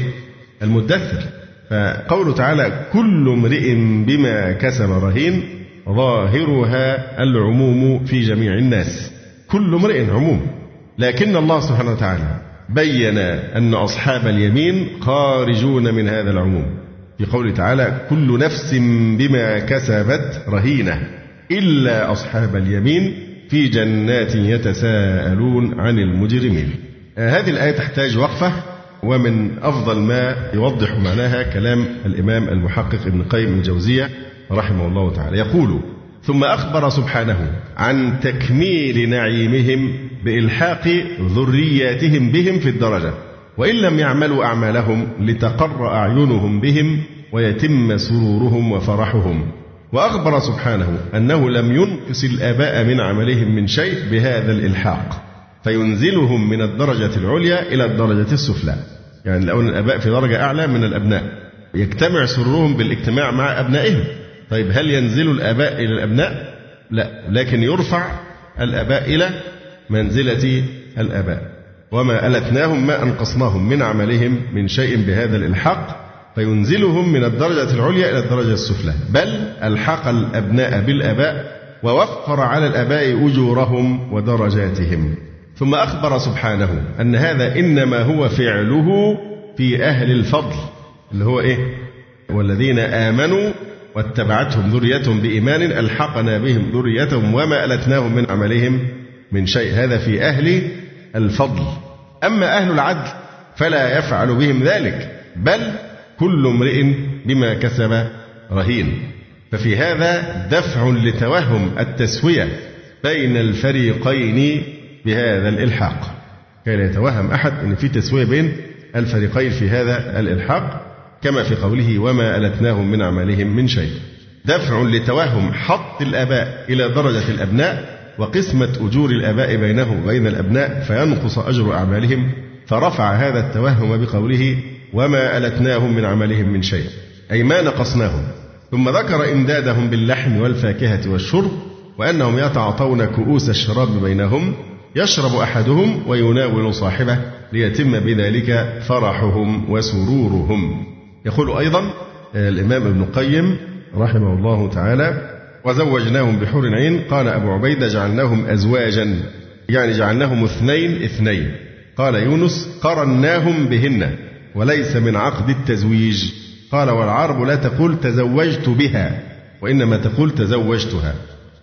المدثر. فقوله تعالى كل امرئ بما كسب رهين ظاهرها العموم في جميع الناس. كل امرئ عموم. لكن الله سبحانه وتعالى بين أن أصحاب اليمين خارجون من هذا العموم. في قوله تعالى كل نفس بما كسبت رهينة إلا أصحاب اليمين في جنات يتساءلون عن المجرمين. هذه الآية تحتاج وقفة ومن أفضل ما يوضح معناها كلام الإمام المحقق ابن قيم الجوزية رحمه الله تعالى. يقول ثم أخبر سبحانه عن تكميل نعيمهم بإلحاق ذرياتهم بهم في الدرجة. وإن لم يعملوا أعمالهم لتقر أعينهم بهم ويتم سرورهم وفرحهم. وأخبر سبحانه أنه لم ينقص الآباء من عملهم من شيء بهذا الإلحاق فينزلهم من الدرجة العليا إلى الدرجة السفلى. يعني لو الآباء في درجة أعلى من الأبناء يجتمع سرورهم بالاجتماع مع أبنائهم. طيب هل ينزل الآباء إلى الأبناء؟ لا لكن يرفع الآباء إلى منزلة الآباء. وما ألتناهم ما أنقصناهم من عملهم من شيء بهذا الإلحاق فينزلهم من الدرجة العليا إلى الدرجة السفلى. بل ألحق الأبناء بالآباء ووفر على الآباء أجورهم ودرجاتهم. ثم أخبر سبحانه أن هذا إنما هو فعله في أهل الفضل اللي هو إيه؟ والذين آمنوا واتبعتهم ذريتهم بإيمان ألحقنا بهم ذريتهم وما ألتناهم من عملهم من شيء. هذا في أهل الفضل. أما أهل العدل فلا يفعل بهم ذلك بل كل امرئ بما كسب رهين. ففي هذا دفع لتوهم التسوية بين الفريقين بهذا الإلحاق. لا يتوهم أحد أن في تسوية بين الفريقين في هذا الإلحاق كما في قوله وما ألتناهم من أعمالهم من شيء. دفع لتوهم حط الآباء إلى درجة الأبناء وقسمة أجور الآباء بينه وبين الأبناء فينقص أجر أعمالهم فرفع هذا التوهم بقوله وما ألتناهم من عملهم من شيء. أي ما نقصناهم. ثم ذكر إمدادهم باللحم والفاكهة والشرب وأنهم يتعاطون كؤوس الشراب بينهم يشرب أحدهم ويناول صاحبه ليتم بذلك فرحهم وسرورهم. يقول أيضا الإمام ابن القيم رحمه الله تعالى وزوجناهم بحور عين قال أبو عبيدة جعلناهم أزواجا يعني جعلناهم اثنين اثنين. قال يونس قرناهم بهن وليس من عقد التزويج. قال والعرب لا تقول تزوجت بها وإنما تقول تزوجتها.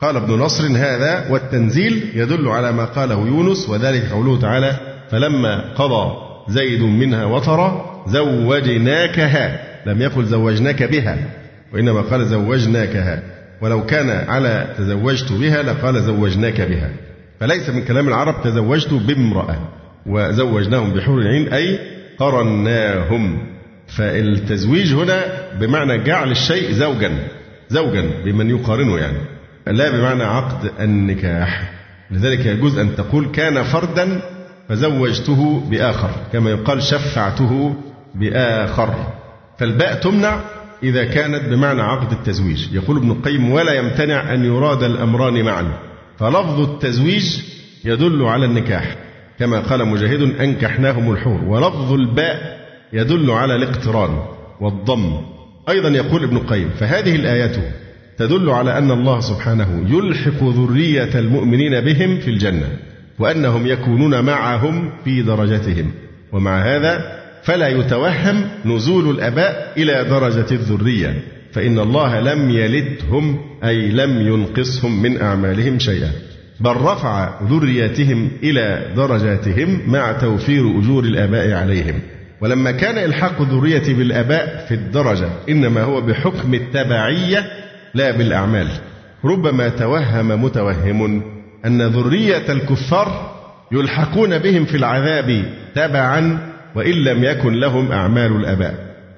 قال ابن نصر هذا والتنزيل يدل على ما قاله يونس وذلك قوله تعالى فلما قضى زيد منها وطرا زوجناكها. لم يقل زوجناك بها وإنما قال زوجناكها. ولو كان على تزوجت بها لقال زوجناك بها. فليس من كلام العرب تزوجت بامرأة وزوجناهم بحور العين أي قرناهم. فالتزويج هنا بمعنى جعل الشيء زوجا زوجا بمن يقارنه يعني. لا بمعنى عقد النكاح. لذلك يجوز أن تقول كان فردا فزوجته بآخر كما يقال شفعته بآخر. فالباء تمنع إذا كانت بمعنى عقد التزويج. يقول ابن القيم ولا يمتنع أن يراد الأمران معا. فلفظ التزويج يدل على النكاح كما قال مجاهد أنكحناهم الحور. ولفظ الباء يدل على الاقتران والضم. أيضا يقول ابن القيم فهذه الآيات تدل على أن الله سبحانه يلحق ذرية المؤمنين بهم في الجنة وأنهم يكونون معهم في درجتهم ومع هذا فلا يتوهم نزول الآباء إلى درجة الذرية فإن الله لم يلدهم أي لم ينقصهم من أعمالهم شيئا. بل رفع ذريتهم إلى درجاتهم مع توفير أجور الآباء عليهم. ولما كان إلحاق الذرية بالآباء في الدرجة إنما هو بحكم التبعية لا بالأعمال. ربما توهم متوهم أن ذرية الكفار يلحقون بهم في العذاب تبعا وإن لم يكن لهم أعمال الآباء.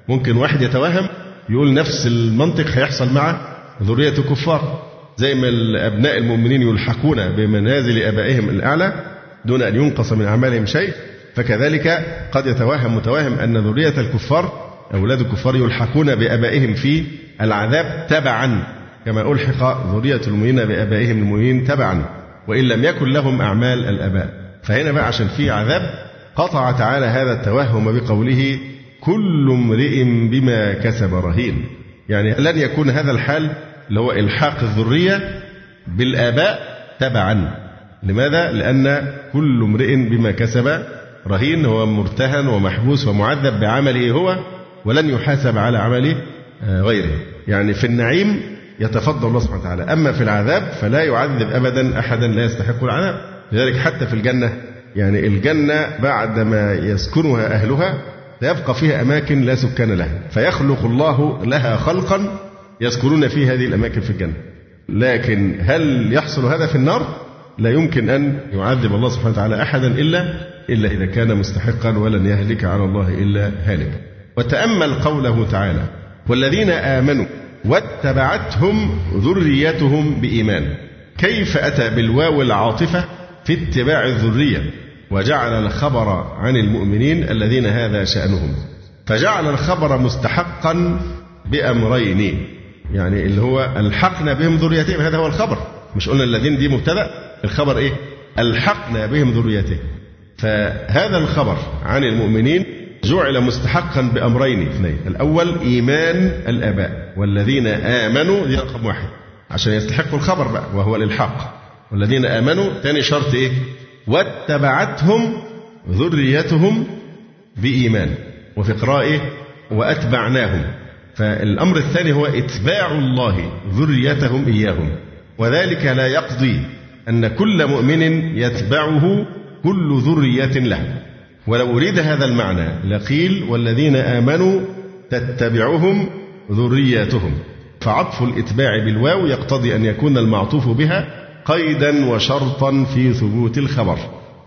ممكن واحد يتوهم يقول نفس المنطق هيحصل مع ذرية الكفار زي ما الأبناء المؤمنين يلحقون بمنازل آبائهم الأعلى دون أن ينقص من أعمالهم شيء. فكذلك قد يتوهم متوهم أن ذرية الكفار أولاد الكفار يلحقون بآبائهم في العذاب تبعا. كما ألحق ذرية المؤمنين بآبائهم المؤمنين تبعا. وإن لم يكن لهم أعمال الآباء. فهنا بقى عشان في عذاب قطع تعالى هذا التوهم بقوله كل امرئ بما كسب رهين. يعني لن يكون هذا الحال اللي هو إلحاق الذرية بالآباء تبعا. لماذا؟ لأن كل امرئ بما كسب رهين هو مرتهن ومحبوس ومعذب بعمله هو ولن يحاسب على عمل آه، غيره. يعني في النعيم يتفضل الله سبحانه وتعالى. أما في العذاب فلا يعذب أبدا أحدا لا يستحق العذاب لذلك حتى في الجنة يعني الجنة بعدما يسكنها أهلها سيبقى فيها أماكن لا سكان لها فيخلق الله لها خلقا يسكنون في هذه الأماكن في الجنة. لكن هل يحصل هذا في النار؟ لا يمكن أن يعذب الله سبحانه وتعالى أحدا إلا إلا إذا كان مستحقا ولن يهلك على الله إلا هالك. وتأمل قوله تعالى والذين آمنوا واتبعتهم ذريتهم بإيمان. كيف أتى بالواو العاطفة؟ في اتباع الذرية وجعل الخبر عن المؤمنين الذين هذا شأنهم. فجعل الخبر مستحقا بأمرين يعني اللي هو ألحقنا بهم ذريتهم هذا هو الخبر. مش قلنا الذين دي مبتدأ الخبر إيه؟ ألحقنا بهم ذريتهم. فهذا الخبر عن المؤمنين جعل مستحقا بأمرين اثنين. الأول إيمان الآباء والذين آمنوا دي رقم واحد. عشان يستحقوا الخبر بقى وهو الإلحاق. والذين آمنوا. ثاني شرط إيه؟ واتبعتهم ذريتهم بإيمان. وفي قراءة وأتبعناهم. فالأمر الثاني هو إتباع الله ذريتهم إياهم. وذلك لا يقضي أن كل مؤمن يتبعه كل ذرية له. ولو أريد هذا المعنى لقيل والذين آمنوا تتبعهم ذرياتهم فعطف الإتباع بالواو يقتضي أن يكون المعطوف بها قيدا وشرطا في ثبوت الخبر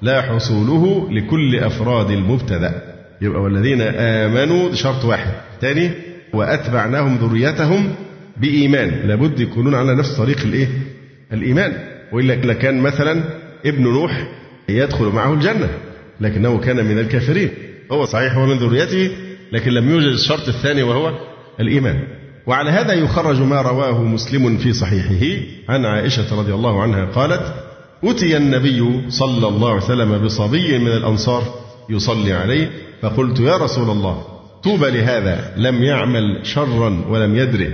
لا حصوله لكل أفراد المبتدأ. يبقى والذين آمنوا شرط واحد. ثاني وأتبعناهم ذريتهم بإيمان. لابد يكونون على نفس طريق الإيه؟ الإيمان. وإلا لكان مثلا ابن نوح يدخل معه الجنة لكنه كان من الكافرين. هو صحيح هو من ذريته لكن لم يوجد الشرط الثاني وهو الإيمان. وعلى هذا يخرج ما رواه مسلم في صحيحه. عن عائشة رضي الله عنها قالت أتي النبي صلى الله عليه وسلم بصبي من الأنصار يصلي عليه فقلت يا رسول الله طوبى لهذا لم يعمل شرا ولم يدره.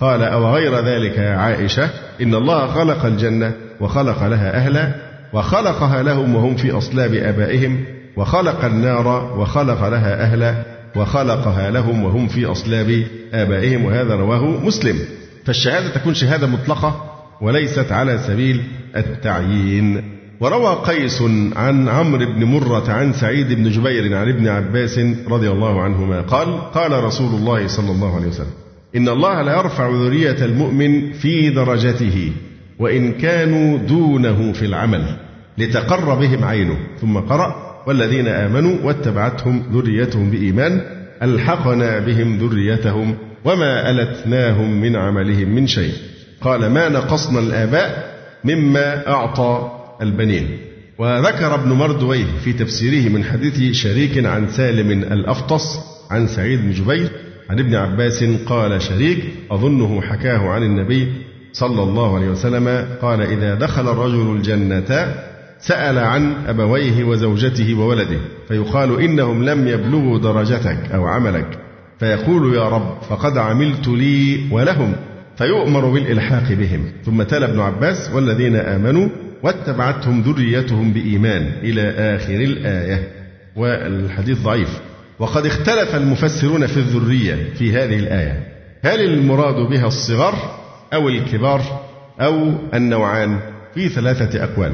قال أو غير ذلك يا عائشة إن الله خلق الجنة وخلق لها أهلا وخلقها لهم وهم في أصلاب آبائهم وخلق النار وخلق لها أهلا وخلقها لهم وهم في أصلاب آبائهم وهذا رواه مسلم. فالشهادة تكون شهادة مطلقة وليست على سبيل التعيين. وروى قيس عن عمرو بن مرة عن سعيد بن جبير عن ابن عباس رضي الله عنهما قال قال رسول الله صلى الله عليه وسلم إن الله لا يرفع ذرية المؤمن في درجته وإن كانوا دونه في العمل لتقر بهم عينه. ثم قرأ والذين آمنوا واتبعتهم ذريتهم بإيمان ألحقنا بهم ذريتهم وما ألتناهم من عملهم من شيء. قال ما نقصنا الآباء مما أعطى البنين. وذكر ابن مردويه في تفسيره من حديث شريك عن سالم الأفطس عن سعيد بن جبير عن ابن عباس قال شريك أظنه حكاه عن النبي صلى الله عليه وسلم قال إذا دخل الرجل الجنة سأل عن أبويه وزوجته وولده فيقال إنهم لم يبلغوا درجتك أو عملك. فيقول يا رب فقد عملت لي ولهم. فيؤمر بالإلحاق بهم. ثم تلا ابن عباس والذين آمنوا واتبعتهم ذريتهم بإيمان إلى آخر الآية. والحديث ضعيف. وقد اختلف المفسرون في الذرية في هذه الآية. هل المراد بها الصغر أو الكبار أو النوعان؟ في ثلاثة أقوال.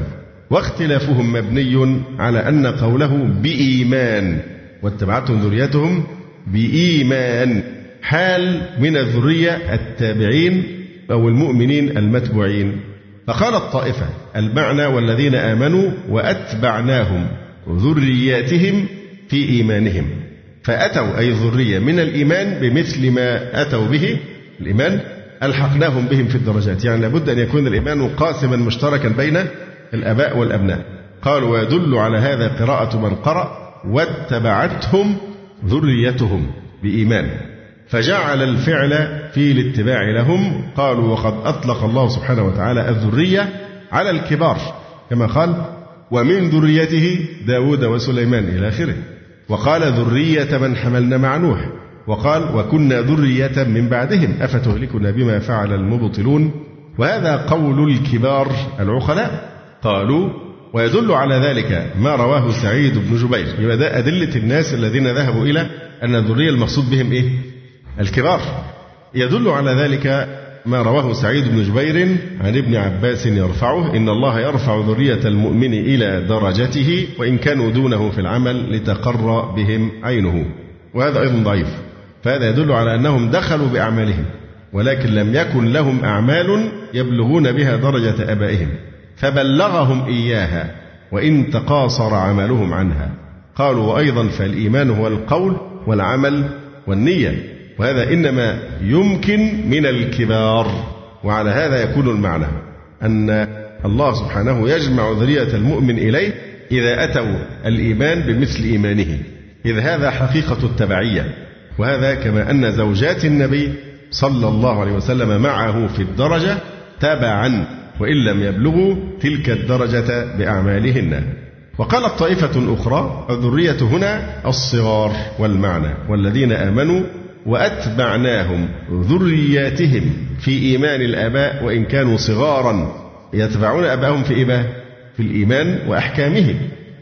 واختلافهم مبني على أن قوله بإيمان واتبعتهم ذريتهم بإيمان حال من الذرية التابعين أو المؤمنين المتبوعين. فقالت طائفة المعنى والذين آمنوا وأتبعناهم ذرياتهم في إيمانهم. فأتوا أي الذرية من الإيمان بمثل ما أتوا به. الإيمان ألحقناهم بهم في الدرجات. يعني لابد أن يكون الإيمان قاسما مشتركا بين الآباء والأبناء. قال ويدل على هذا قراءة من قرأ واتبعتهم ذريتهم بإيمان. فجعل الفعل في الاتباع لهم. قالوا وقد أطلق الله سبحانه وتعالى الذرية على الكبار. كما قال ومن ذريته داود وسليمان إلى آخره وقال ذرية من حملنا مع نوح وقال وكنا ذرية من بعدهم أفتهلكنا بما فعل المبطلون؟ وهذا قول الكبار العقلاء. قالوا ويدل على ذلك ما رواه سعيد بن جبير. يبقى ده أدلة الناس الذين ذهبوا إلى أن الذرية المقصود بهم إيه؟ الكبار. يدل على ذلك ما رواه سعيد بن جبير عن ابن عباس يرفعه إن الله يرفع ذرية المؤمن إلى درجته وإن كانوا دونه في العمل لتقر بهم عينه. وهذا أيضا ضعيف. فهذا يدل على أنهم دخلوا بأعمالهم ولكن لم يكن لهم أعمال يبلغون بها درجة أبائهم. فبلغهم إياها وإن تقاصر عملهم عنها. قالوا وأيضا فالإيمان هو القول والعمل والنية وهذا إنما يمكن من الكبار وعلى هذا يكون المعنى أن الله سبحانه يجمع ذرية المؤمن إليه إذا أتوا الإيمان بمثل إيمانه. إذ هذا حقيقة التبعية وهذا كما أن زوجات النبي صلى الله عليه وسلم معه في الدرجة تبعا وإن لم يبلغوا تلك الدرجة بأعمالهن. وقالت طائفة أخرى الذرية هنا الصغار والمعنى والذين آمنوا وأتبعناهم ذرياتهم في إيمان الآباء وإن كانوا صغارا يتبعون أباهم في إيه في الإيمان وأحكامه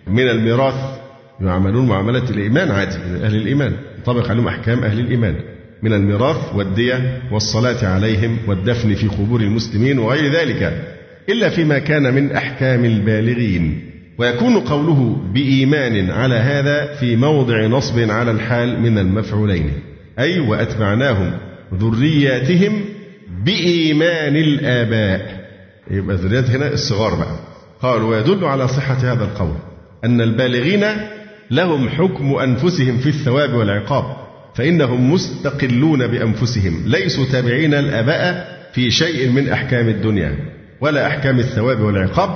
من الميراث يعملون معاملة الإيمان عادي من أهل الإيمان. ينطبق عليهم أحكام أهل الإيمان. من الميراث والدية والصلاة عليهم والدفن في قبور المسلمين وغير ذلك. إلا فيما كان من أحكام البالغين. ويكون قوله بإيمان على هذا في موضع نصب على الحال من المفعولين. أي وأتبعناهم ذرياتهم بإيمان الآباء. يبقى ذريات هنا الصغار بقى. قال ويدل على صحة هذا القول أن البالغين لهم حكم أنفسهم في الثواب والعقاب فإنهم مستقلون بأنفسهم ليسوا تابعين الآباء في شيء من أحكام الدنيا. ولا أحكام الثواب والعقاب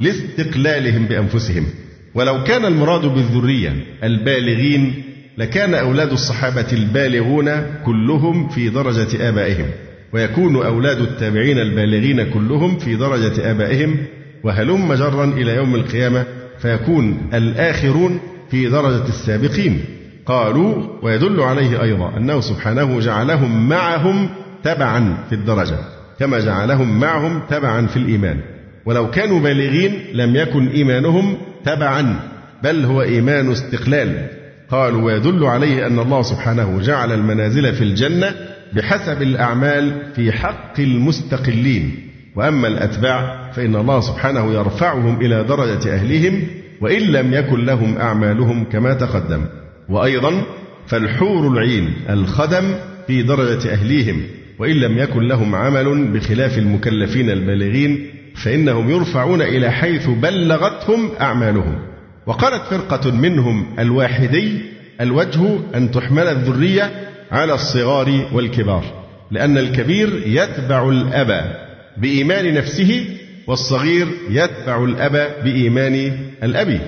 لاستقلالهم بأنفسهم. ولو كان المراد بالذرية البالغين لكان أولاد الصحابة البالغون كلهم في درجة آبائهم ويكون أولاد التابعين البالغين كلهم في درجة آبائهم وهلم جرا إلى يوم القيامة فيكون الآخرون في درجة السابقين. قالوا ويدل عليه أيضا أنه سبحانه جعلهم معهم تبعا في الدرجة. كما جعلهم معهم تبعا في الإيمان. ولو كانوا بالغين لم يكن إيمانهم تبعا بل هو إيمان استقلال. قالوا ويدل عليه أن الله سبحانه جعل المنازل في الجنة بحسب الأعمال في حق المستقلين. وأما الأتباع فإن الله سبحانه يرفعهم إلى درجة أهلهم وإن لم يكن لهم أعمالهم كما تقدم. وأيضا فالحور العين الخدم في درجة أهليهم. وإن لم يكن لهم عمل بخلاف المكلفين البالغين فإنهم يرفعون إلى حيث بلغتهم أعمالهم. وقالت فرقة منهم الواحدي الوجه أن تحمل الذرية على الصغار والكبار لأن الكبير يتبع الأب بإيمان نفسه والصغير يتبع الأب بإيمان الأب.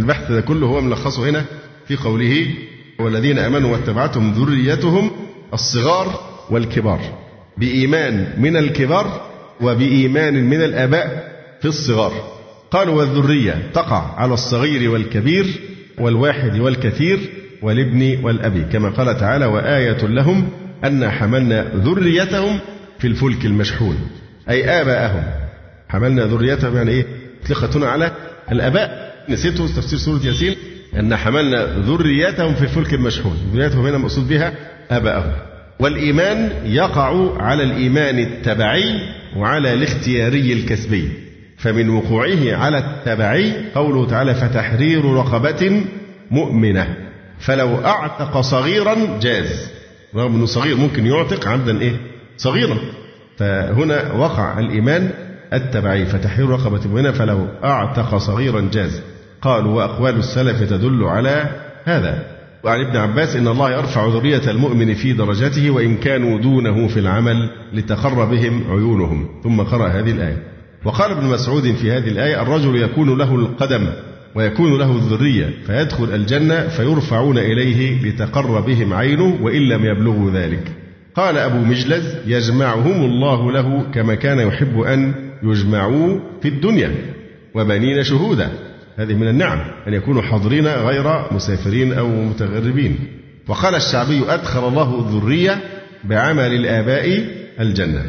البحث ده كله هو ملخصه هنا في قوله والذين آمنوا واتبعتهم ذريتهم الصغار والكبار. بإيمان من الكبار وبإيمان من الآباء في الصغار. قالوا والذرية تقع على الصغير والكبير والواحد والكثير والابن والأب كما قال تعالى وآية لهم أن حملنا ذريتهم في الفلك المشحون. أي آباءهم. حملنا ذريتهم يعني إيه؟ أطلقت على الآباء. نسيتوا تفسير سورة ياسين؟ أن حملنا ذريتهم في الفلك المشحون. ذريتهم هنا مقصود بها آباءهم. والإيمان يقع على الإيمان التبعي وعلى الاختياري الكسبي فمن وقوعه على التبعي قوله تعالى فتحرير رقبة مؤمنة فلو أعتق صغيرا جاز رغم أنه صغير ممكن يعتق عبدا إيه؟ صغيرا. فهنا وقع الإيمان التبعي فتحرير رقبة مؤمنة فلو أعتق صغيرا جاز. قالوا وأقوال السلف تدل على هذا. وعن ابن عباس إن الله يرفع ذرية المؤمن في درجته وإن كانوا دونه في العمل لتقر بهم عيونهم. ثم قرأ هذه الآية. وقال ابن مسعود في هذه الآية الرجل يكون له القدم ويكون له الذرية فيدخل الجنة فيرفعون إليه لتقر بهم عينه وإن لم يبلغوا ذلك. قال أبو مجلز يجمعهم الله له كما كان يحب أن يجمعوا في الدنيا وبنين شهودا هذه من النعم أن يكونوا حاضرين غير مسافرين أو متغربين. وقال الشعبي أدخل الله الذرية بعمل الآباء الجنة.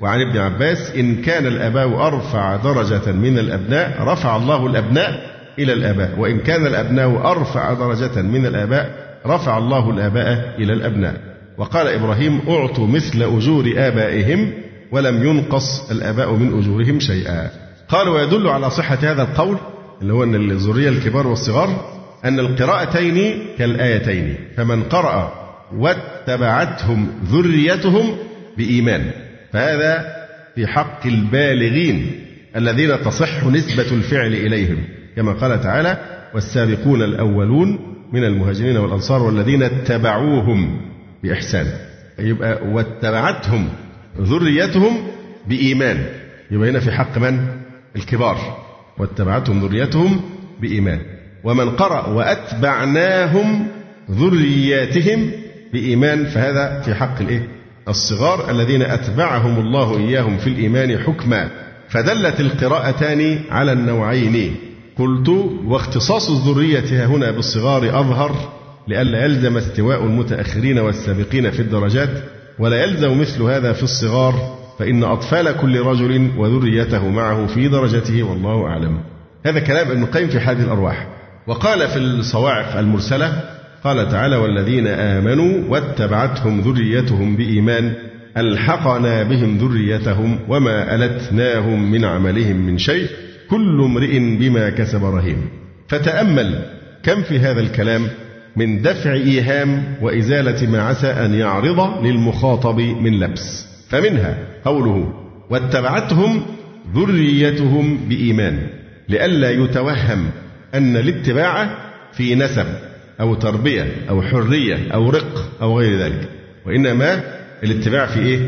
وعن ابن عباس إن كان الآباء أرفع درجة من الأبناء رفع الله الأبناء إلى الآباء. وإن كان الأبناء أرفع درجة من الآباء رفع الله الآباء إلى الأبناء. وقال إبراهيم أعطوا مثل أجور آبائهم ولم ينقص الآباء من أجورهم شيئا. قال ويدل على صحة هذا القول اللي هو أن الذرية الكبار والصغار أن القراءتين كالآيتين فمن قرأ واتبعتهم ذريتهم بإيمان. فهذا في حق البالغين الذين تصح نسبة الفعل إليهم. كما قال تعالى والسابقون الأولون من المهاجرين والأنصار والذين اتبعوهم بإحسان. يبقى واتبعتهم ذريتهم بإيمان. يبقى هنا في حق من؟ الكبار. واتبعتهم ذريتهم بإيمان. ومن قرأ وأتبعناهم ذرياتهم بإيمان فهذا في حق الإيه؟ الصغار الذين أتبعهم الله إياهم في الإيمان حكما. فدلت القراءتان على النوعين. قلت واختصاص الذرية هنا بالصغار أظهر لئلا يلزم استواء المتأخرين والسابقين في الدرجات ولا يلزم مثل هذا في الصغار فإن أطفال كل رجل وذريته معه في درجته والله أعلم. هذا كلام ابن القيم في حاد الأرواح. وقال في الصواعق المرسلة قال تعالى والذين آمنوا واتبعتهم ذريتهم بإيمان ألحقنا بهم ذريتهم وما ألتناهم من عملهم من شيء كل امرئ بما كسب رهين. فتأمل كم في هذا الكلام من دفع إيهام وإزالة ما عسى أن يعرض للمخاطب من لبس. فمنها قوله واتبعتهم ذريتهم بإيمان لئلا يتوهم أن الاتباع في نسب أو تربية أو حرية أو رق أو غير ذلك. وإنما الاتباع في إيه؟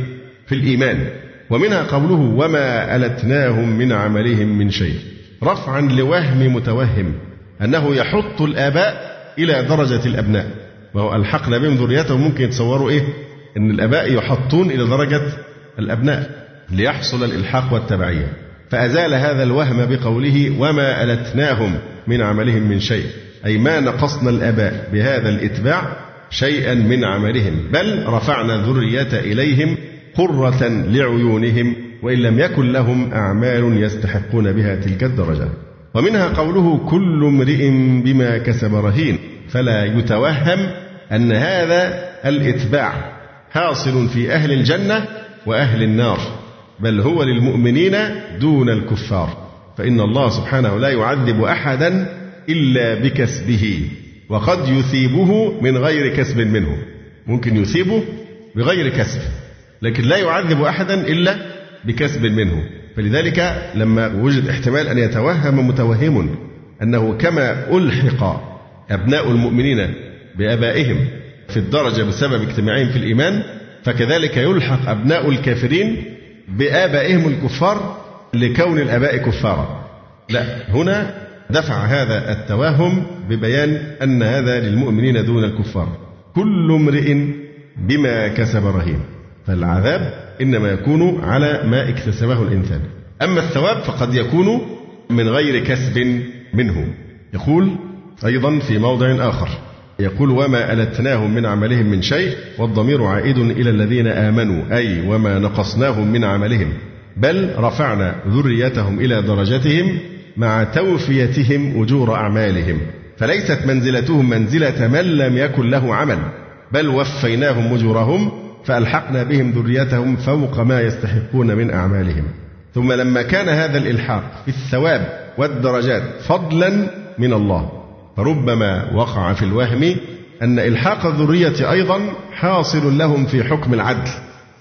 في الإيمان. ومنها قوله وما ألتناهم من عملهم من شيء. رفعا لوهم متوهم أنه يحط الآباء إلى درجة الأبناء. وهو ألحقنا بهم ذريتهم ممكن يتصوروا إيه؟ أن الآباء يحطون إلى درجة الأبناء ليحصل الإلحاق والتبعية. فأزال هذا الوهم بقوله وما ألتناهم من عملهم من شيء أي ما نقصنا الآباء بهذا الإتباع شيئا من عملهم بل رفعنا الذرية إليهم قرة لعيونهم وإن لم يكن لهم أعمال يستحقون بها تلك الدرجة. ومنها قوله كل امرئ بما كسب رهين فلا يتوهم أن هذا الإتباع حاصل في أهل الجنة وأهل النار بل هو للمؤمنين دون الكفار. فإن الله سبحانه لا يعذب أحدا إلا بكسبه وقد يثيبه من غير كسب منه. ممكن يثيبه بغير كسب لكن لا يعذب أحدا إلا بكسب منه. فلذلك لما وجد احتمال أن يتوهم متوهم أنه كما ألحق أبناء المؤمنين بآبائهم في الدرجة بسبب اجتماعهم في الإيمان فكذلك يلحق أبناء الكافرين بآبائهم الكفار لكون الآباء كفارا. لا هنا دفع هذا التوهم ببيان أن هذا للمؤمنين دون الكفار. كل امرئ بما كسب رهين فالعذاب إنما يكون على ما اكتسبه الإنسان. أما الثواب فقد يكون من غير كسب منه. يقول أيضا في موضع آخر يقول وما ألتناهم من عملهم من شيء والضمير عائد إلى الذين آمنوا أي وما نقصناهم من عملهم بل رفعنا ذريتهم إلى درجتهم مع توفيتهم أجور أعمالهم. فليست منزلتهم منزلة من لم يكن له عمل بل وفيناهم أجورهم فألحقنا بهم ذريتهم فوق ما يستحقون من أعمالهم. ثم لما كان هذا الإلحاق في الثواب والدرجات فضلا من الله. فربما وقع في الوهم أن إلحاق الذرية أيضا حاصل لهم في حكم العدل.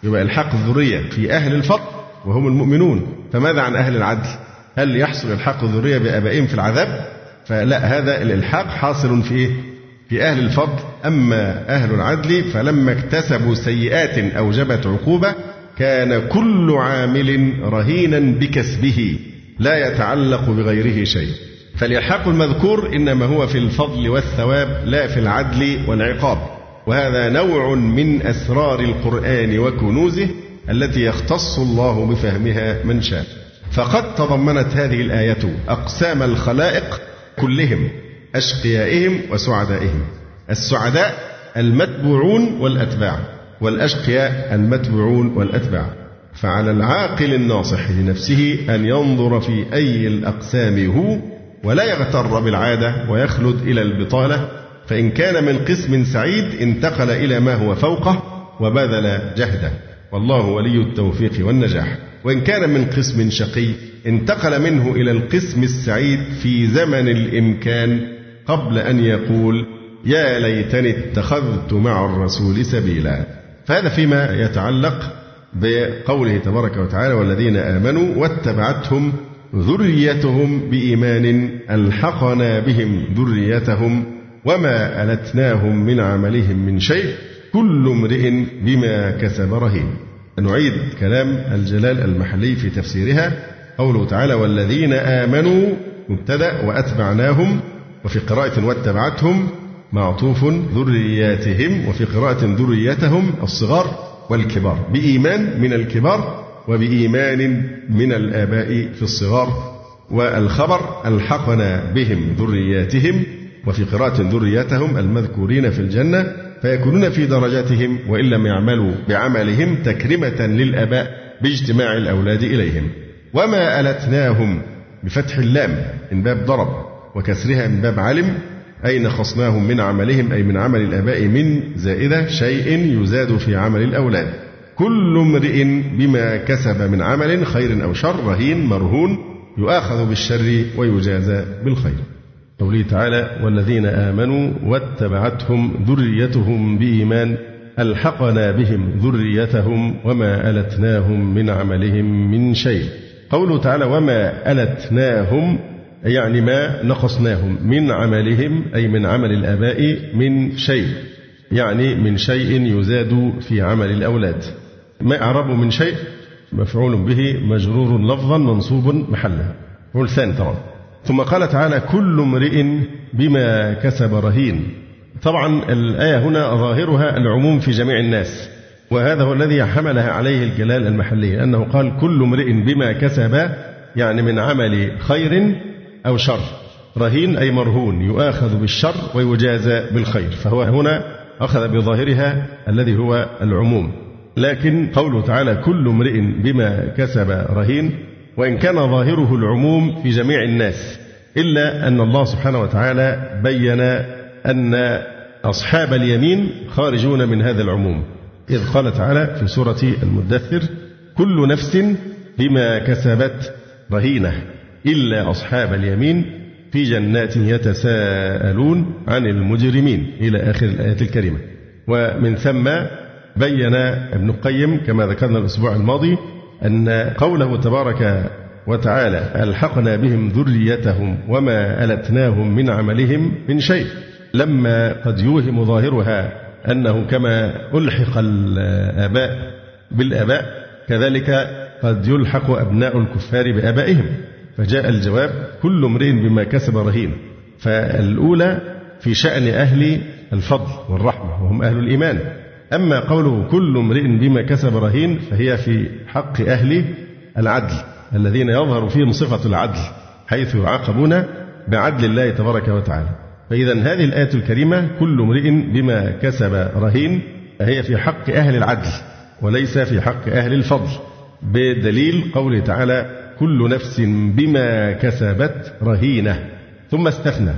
يبقى إلحاق الذرية في أهل الفضل وهم المؤمنون. فماذا عن أهل العدل؟ هل يحصل إلحاق الذرية بآبائهم في العذاب؟ فلا هذا الإلحاق حاصل في إيه؟ في أهل الفضل. أما أهل العدل فلما اكتسبوا سيئات أوجبت عقوبة كان كل عامل رهينا بكسبه لا يتعلق بغيره شيء. فالإلحاق المذكور إنما هو في الفضل والثواب لا في العدل والعقاب. وهذا نوع من أسرار القرآن وكنوزه التي يختص الله بفهمها من شاء. فقد تضمنت هذه الآية أقسام الخلائق كلهم أشقيائهم وسعدائهم. السعداء المتبوعون والأتباع والأشقياء المتبوعون والأتباع. فعلى العاقل الناصح لنفسه أن ينظر في أي الأقسام هو ولا يغتر بالعادة ويخلد إلى البطالة فإن كان من قسم سعيد انتقل إلى ما هو فوقه وبذل جهده. والله ولي التوفيق والنجاح. وإن كان من قسم شقي انتقل منه إلى القسم السعيد في زمن الإمكان قبل أن يقول يا ليتني اتخذت مع الرسول سبيلا. فهذا فيما يتعلق بقوله تبارك وتعالى والذين آمنوا واتبعتهم ذريتهم بإيمان ألحقنا بهم ذريتهم وما ألتناهم من عملهم من شيء كل امرئ بما كسب رهين. نعيد كلام الجلال المحلي في تفسيرها. قوله تعالى والذين آمنوا مبتدأ وأتبعناهم وفي قراءة واتبعتهم معطوف ذرياتهم وفي قراءة ذريتهم الصغار والكبار. بإيمان من الكبار وبإيمان من الآباء في الصغار والخبر ألحقنا بهم ذرياتهم وفي قراءة ذريتهم المذكورين في الجنة فيكونون في درجاتهم وإن لم يعملوا بعملهم تكرمة للآباء باجتماع الأولاد إليهم. وما ألتناهم بفتح اللام من باب ضرب وكسرها من باب علم أي نخصناهم من عملهم أي من عمل الآباء من زائدة شيء يزاد في عمل الأولاد. كل امرئ بما كسب من عمل خير أو شر رهين مرهون يؤاخذ بالشر ويجازى بالخير. قوله تعالى والذين آمنوا واتبعتهم ذريتهم بإيمان ألحقنا بهم ذريتهم وما ألتناهم من عملهم من شيء. قوله تعالى وما ألتناهم يعني ما نقصناهم من عملهم أي من عمل الآباء من شيء يعني من شيء يزاد في عمل الأولاد. ما أعرب من شيء مفعول به مجرور لفظا منصوب محلا هو ثاني طبعا ثم قال تعالى كل امرئ بما كسب رهين. طبعا الآية هنا ظاهرها العموم في جميع الناس. وهذا هو الذي حملها عليه الجلال المحلي أنه قال كل امرئ بما كسب يعني من عمل خير أو شر. رهين أي مرهون يؤاخذ بالشر ويجازى بالخير. فهو هنا أخذ بظاهرها الذي هو العموم. لكن قوله تعالى كل امرئ بما كسب رهين وإن كان ظاهره العموم في جميع الناس إلا أن الله سبحانه وتعالى بين أن أصحاب اليمين خارجون من هذا العموم. إذ قال تعالى في سورة المدثر كل نفس بما كسبت رهينة إلا أصحاب اليمين في جنات يتساءلون عن المجرمين. إلى آخر الآية الكريمة. ومن ثم بين ابن القيم كما ذكرنا الأسبوع الماضي أن قوله تبارك وتعالى ألحقنا بهم ذريتهم وما ألتناهم من عملهم من شيء لما قد يوهم ظاهرها أنه كما ألحق الآباء بالآباء كذلك قد يلحق أبناء الكفار بآبائهم. فجاء الجواب كل امرئ بما كسب رهين فالأولى في شأن أهل الفضل والرحمة وهم أهل الإيمان. أما قوله كل امرئ بما كسب رهين فهي في حق أهل العدل الذين يظهر فيهم صفة العدل حيث يعاقبون بعدل الله تبارك وتعالى. فإذا هذه الآية الكريمة كل امرئ بما كسب رهين هي في حق أهل العدل وليس في حق أهل الفضل. بدليل قوله تعالى كل نفس بما كسبت رهينة ثم استثنى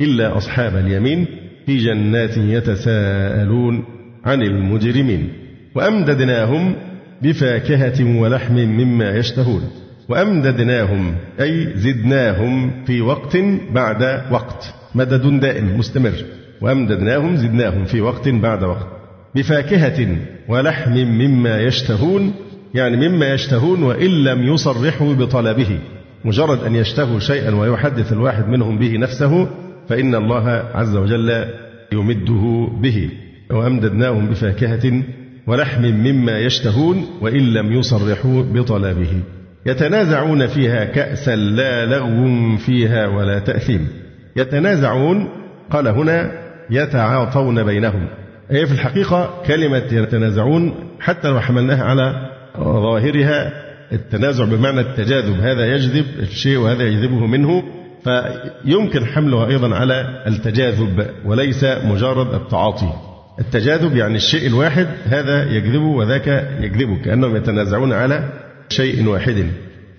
إلا أصحاب اليمين في جنات يتساءلون عن المجرمين وأمددناهم بفاكهة ولحم مما يشتهون وأمددناهم أي زدناهم في وقت بعد وقت مدد دائم مستمر. وأمددناهم زدناهم في وقت بعد وقت بفاكهة ولحم مما يشتهون يعني مما يشتهون وإن لم يصرحوا بطلبه. مجرد أن يشتهوا شيئا ويحدث الواحد منهم به نفسه فإن الله عز وجل يمده به. وأمددناهم بفاكهة ولحم مما يشتهون وإن لم يصرحوا بطلبه. يتنازعون فيها كأسا لا لغو فيها ولا تأثيم. يتنازعون قال هنا يتعاطون بينهم. هي في الحقيقة كلمة يتنازعون حتى لو حملناها على ظاهرها التنازع بمعنى التجاذب. هذا يجذب الشيء وهذا يجذبه منه. فيمكن حملها أيضا على التجاذب وليس مجرد التعاطي. التجاذب يعني الشيء الواحد هذا يجذبه وذاك يجذبه كأنهم يتنازعون على شيء واحد.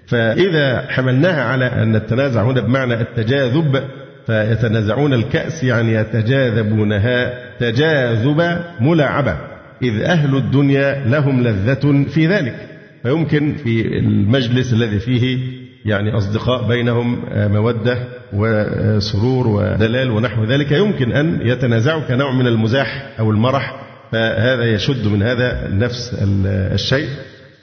فإذا حملناها على أن التنازع هنا بمعنى التجاذب فيتنازعون الكأس يعني يتجاذبونها. تجاذب ملاعبة إذ أهل الدنيا لهم لذة في ذلك. فيمكن في المجلس الذي فيه يعني أصدقاء بينهم مودة وسرور ودلال ونحو ذلك يمكن أن يتنازعوا كنوع من المزاح أو المرح فهذا يشد من هذا نفس الشيء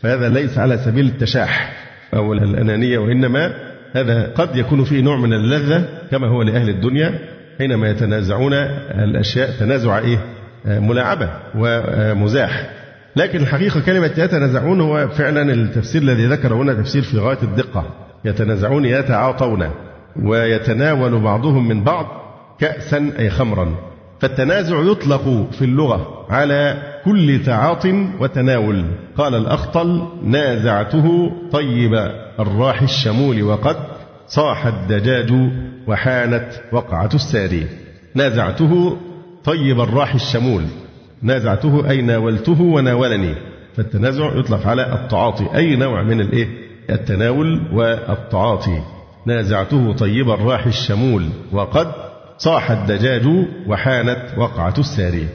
فهذا ليس على سبيل التشاح أو الأنانية وإنما هذا قد يكون فيه نوع من اللذة كما هو لأهل الدنيا حينما يتنازعون الأشياء تنازع إيه؟ ملاعبة ومزاح. لكن الحقيقة كلمة يتنازعون هو فعلا التفسير الذي ذكره هنا تفسير في غاية الدقة. يتنازعون يتعاطون ويتناول بعضهم من بعض كأسا أي خمرا. فالتنازع يطلق في اللغة على كل تعاط وتناول. قال الأخطل نازعته طيب الراح الشمول وقد صاح الدجاج وحانت وقعة الساري. نازعته طيب الراح الشمول. نازعته أي ناولته وناولني. فالتنازع يطلق على التعاطي أي نوع من الإيه؟ التناول والتعاطي. نازعته طيب الراح الشمول وقد صاح الدجاج وحانت وقعة الساري.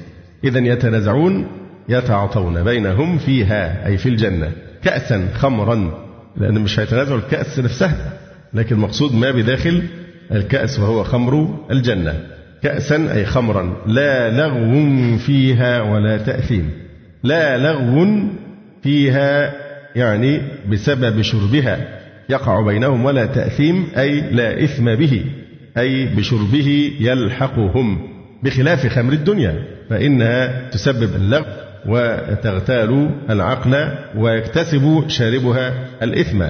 إذا يتنازعون يتعاطون بينهم فيها أي في الجنة. كأسا خمرا لأن مش هيتنازعوا الكأس نفسها لكن المقصود ما بداخل الكأس وهو خمر الجنة. كأسا أي خمرا لا لغو فيها ولا تأثيم. لا لغو فيها يعني بسبب شربها يقع بينهم ولا تأثيم أي لا إثم به أي بشربه يلحقهم بخلاف خمر الدنيا فإنها تسبب اللغو وتغتال العقل ويكتسب شاربها الإثم.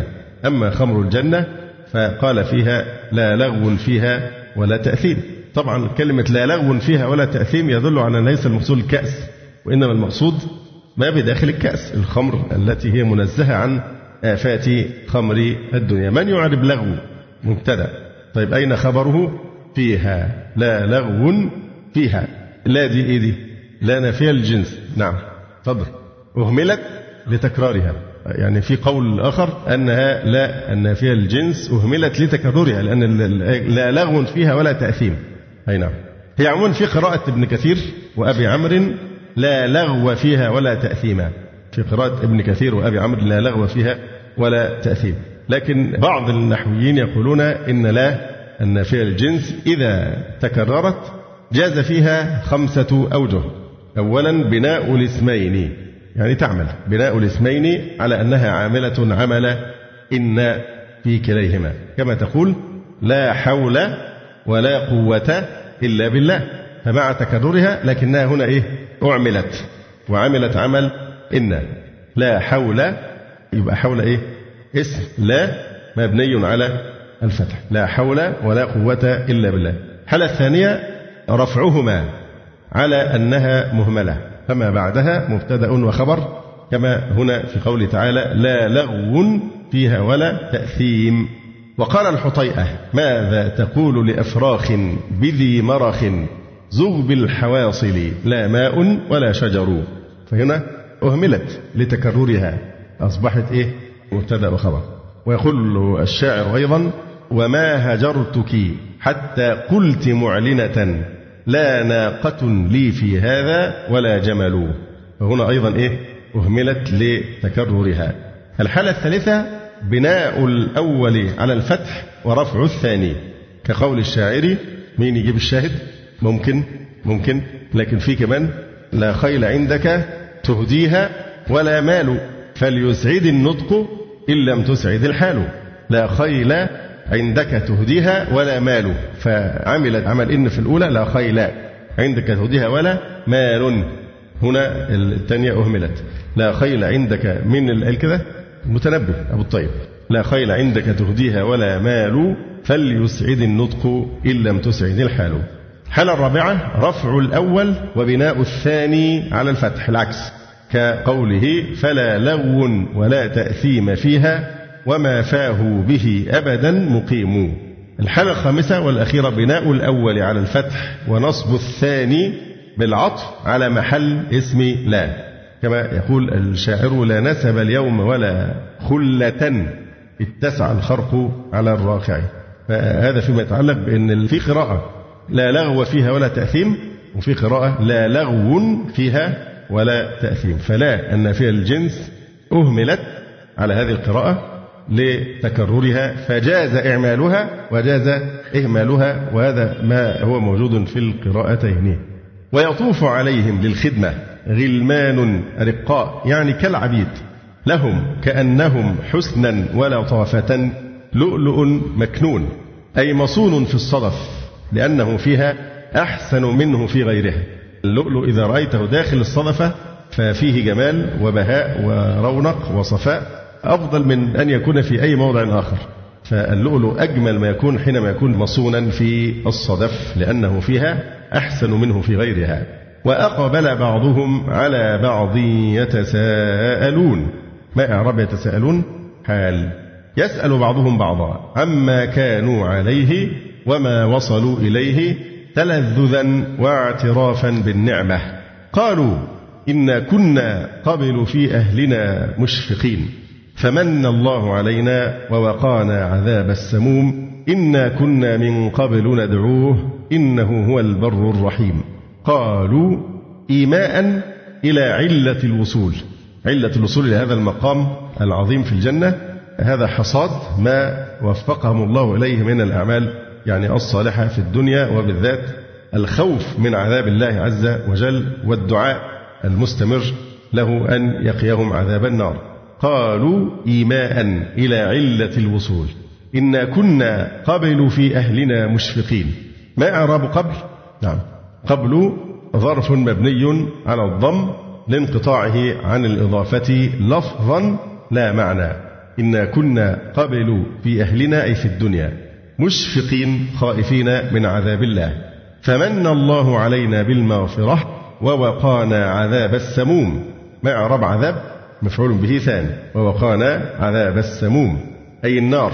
أما خمر الجنة فقال فيها لا لغو فيها ولا تأثيم. طبعا كلمة لا لغو فيها ولا تأثيم يدل على أن ليس المقصود الكأس وإنما المقصود ما بداخل الكأس. الخمر التي هي منزهة عن آفات خمر الدنيا. من يعرب لغو؟ مبتدأ. طيب أين خبره؟ فيها. لا لغو فيها. لا دي إيه دي؟ لا نافية الجنس نعم. تفضل. أهملت لتكرارها. يعني في قول آخر أنها لا النافية الجنس أهملت لتكررها لأن لا لغو فيها ولا تأثيم. أي نعم. هي عموما في قراءة ابن كثير وأبي عمرو لا لغو فيها ولا تأثيما في قراءة ابن كثير وأبي عمرو لا لغو فيها ولا تأثيم. لكن بعض النحويين يقولون إن لا النافية الجنس إذا تكررت جاز فيها خمسة أوجه. أولا بناء الاسمين. يعني تعمل. بناء الاسمين على أنها عاملة عمل إن في كليهما. كما تقول لا حول ولا قوة إلا بالله. فمع تكررها لكنها هنا إيه؟ أعملت وعملت عمل إن لا حول يبقى حول إيه؟ اسم لا مبني على الفتح. لا حول ولا قوة إلا بالله. الحالة الثانية رفعهما على أنها مهملة. فما بعدها مبتدأ وخبر كما هنا في قوله تعالى لا لغو فيها ولا تأثيم. وقال الحطيئة ماذا تقول لأفراخ بذي مرخ؟ زغب الحواصل لا ماء ولا شجر. فهنا أهملت لتكررها. أصبحت إيه؟ مبتدأ وخبر ويقول الشاعر أيضا وما هجرتك حتى قلت معلنة لا ناقة لي في هذا ولا جمل. فهنا أيضا إيه؟ أهملت لتكررها. الحالة الثالثة بناء الأول على الفتح ورفع الثاني. كقول الشاعر مين يجيب الشاهد؟ ممكن ممكن لكن في كمان لا خيل عندك تهديها ولا مال فليسعد النطق إن لم تسعد الحال. لا خيل عندك تهديها ولا مال فعملت عمل إن في الأولى لا خيل عندك تهديها ولا مال. هنا الثانية أهملت. لا خيل عندك من كده؟ المتنبي أبو الطيب. لا خيل عندك تهديها ولا مال فليسعد النطق إن لم تسعد الحال. الحالة الرابعة رفع الأول وبناء الثاني على الفتح؟ العكس. كقوله فلا لغو ولا تأثيم فيها وما فاه به أبدا مقيم. الحالة الخامسة والأخيرة بناء الأول على الفتح ونصب الثاني بالعطف على محل اسم لا. كما يقول الشاعر لا نسب اليوم ولا خلة اتسع الخرق على الراكع. فهذا فيما يتعلق بأن في قراءة لا لغو فيها ولا تأثيم. وفي قراءة لا لغو فيها ولا تأثيم. فلا النافية الجنس أهملت على هذه القراءة لتكررها فجاز إعمالها وجاز إهمالها وهذا ما هو موجود في القراءتين. ويطوف عليهم للخدمة غلمان رقاء يعني كالعبيد. لهم كأنهم حسنا ولطافة لؤلؤ مكنون أي مصون في الصدف. لأنه فيها أحسن منه في غيرها اللؤلؤ إذا رأيته داخل الصدفة ففيه جمال وبهاء ورونق وصفاء أفضل من أن يكون في أي موضع آخر. فاللؤلؤ أجمل ما يكون حينما يكون مصونا في الصدف لأنه فيها أحسن منه في غيرها. وأقبل بعضهم على بعض يتساءلون. ما إعراب يتساءلون؟ حال. يسأل بعضهم بعضا. عما كانوا عليه وما وصلوا إليه تلذذا واعترافا بالنعمة. قالوا إنا كنا قبل في أهلنا مشفقين. فمن الله علينا ووقانا عذاب السموم. إنا كنا من قبل ندعوه. إنه هو البر الرحيم. قالوا إيماء إلى علة الوصول. علة الوصول إلى هذا المقام العظيم في الجنة. هذا حصاد ما وفقهم الله إليه من الأعمال. يعني الصالحة في الدنيا وبالذات الخوف من عذاب الله عز وجل والدعاء المستمر له أن يقيهم عذاب النار. قالوا إيماء إلى علة الوصول. إنا كنا قبل في أهلنا مشفقين. ما إعراب قبل؟ نعم. قبل ظرف مبني على الضم لانقطاعه عن الإضافة لفظا لا معنى. إنا كنا قبل في أهلنا أي في الدنيا. مشفقين خائفين من عذاب الله. فمن الله علينا بالمغفرة ووقانا عذاب السموم. ما إعراب عذاب مفعول به ثاني ووقانا عذاب السموم. أي النار.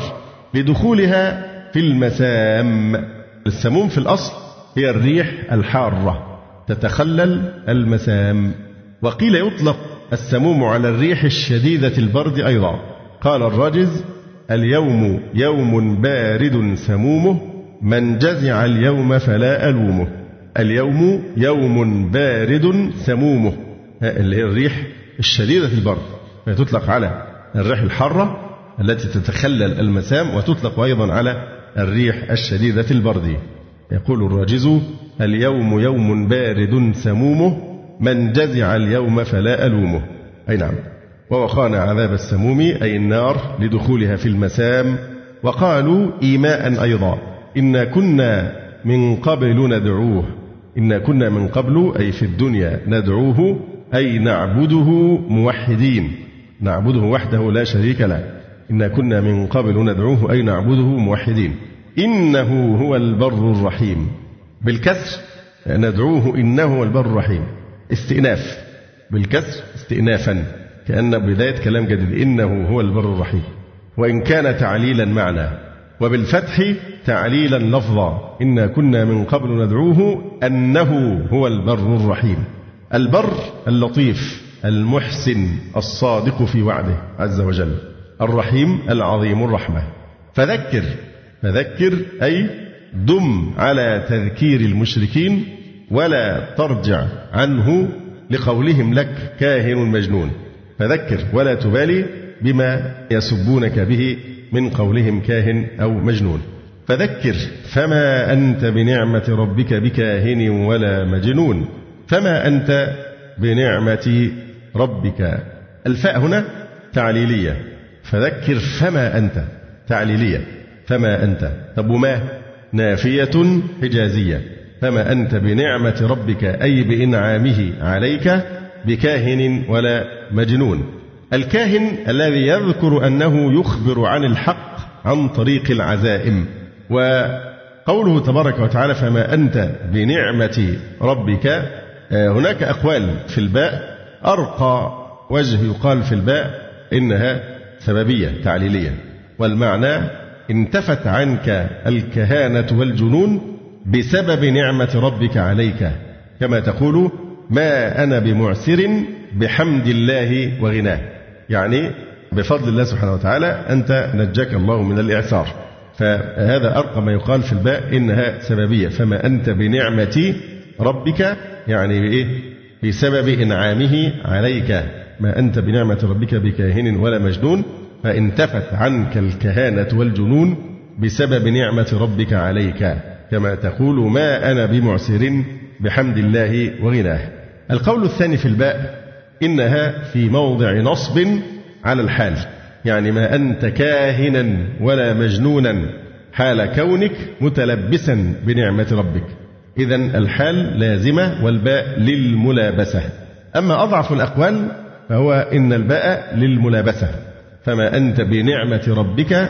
لدخولها في المسام. السموم في الأصل هي الريح الحارة. تتخلل المسام. وقيل يطلق السموم على الريح الشديدة البرد أيضا. قال الراجز اليوم يوم بارد سمومه من جزع اليوم فلا ألومه. اليوم يوم بارد سمومه. اللي هي الريح الشديدة البرد فتطلق على الريح الحارة التي تتخلل المسام وتطلق أيضا على الريح الشديدة البرد يقول الراجز اليوم يوم بارد سمومه من جزع اليوم فلا ألومه. أي نعم. ووقانا عذاب السموم أي النار لدخولها في المسام. وقالوا إيماء أيضا إنا كنا من قبل ندعوه. إنا كنا من قبل أي في الدنيا ندعوه أي نعبده موحدين. نعبده وحده لا شريك له. إنا كنا من قبل ندعوه أي نعبده موحدين. إنه هو البر الرحيم. بالكسر ندعوه إنه هو البر الرحيم. استئناف. بالكسر استئنافا. كأن بداية كلام جديد إنه هو البر الرحيم. وإن كان تعليلا معنى وبالفتح تعليلا لفظا. إنا كنا من قبل ندعوه أنه هو البر الرحيم. البر اللطيف المحسن الصادق في وعده عز وجل. الرحيم العظيم الرحمة. فذكر فذكر أي دم على تذكير المشركين ولا ترجع عنه لقولهم لك كاهن مجنون. فذكر ولا تبالي بما يسبونك به من قولهم كاهن أو مجنون. فذكر فما أنت بنعمة ربك بكاهن ولا مجنون. فما أنت بنعمة ربك. الفاء هنا تعليلية. فذكر فما أنت. تعليلية. فما أنت. طب وما؟ نافية حجازية. فما أنت بنعمة ربك أي بإنعامه عليك بكاهن ولا مجنون. الكاهن الذي يذكر أنه يخبر عن الحق عن طريق العزائم. وقوله تبارك وتعالى فما أنت بنعمة ربك آه، هناك أقوال في الباء. أرقى وجه يقال في الباء إنها سببية تعليلية. والمعنى انتفت عنك الكهانة والجنون بسبب نعمة ربك عليك. كما تقول ما أنا بمعسر بحمد الله وغناه. يعني بفضل الله سبحانه وتعالى أنت نجاك الله من الإعسار. فهذا أرقى ما يقال في الباء إنها سببية. فما أنت بنعمة ربك يعني بإيه؟ بسبب إنعامه عليك. ما أنت بنعمة ربك بكاهن ولا مجنون. فانتفت عنك الكهانة والجنون بسبب نعمة ربك عليك. كما تقول ما أنا بمعسر بحمد الله وغناه. القول الثاني في الباء إنها في موضع نصب على الحال. يعني ما أنت كاهنا ولا مجنونا حال كونك متلبسا بنعمة ربك. إذا الحال لازمة والباء للملابسة. أما أضعف الأقوال فهو إن الباء للملابسة. فما أنت بنعمة ربك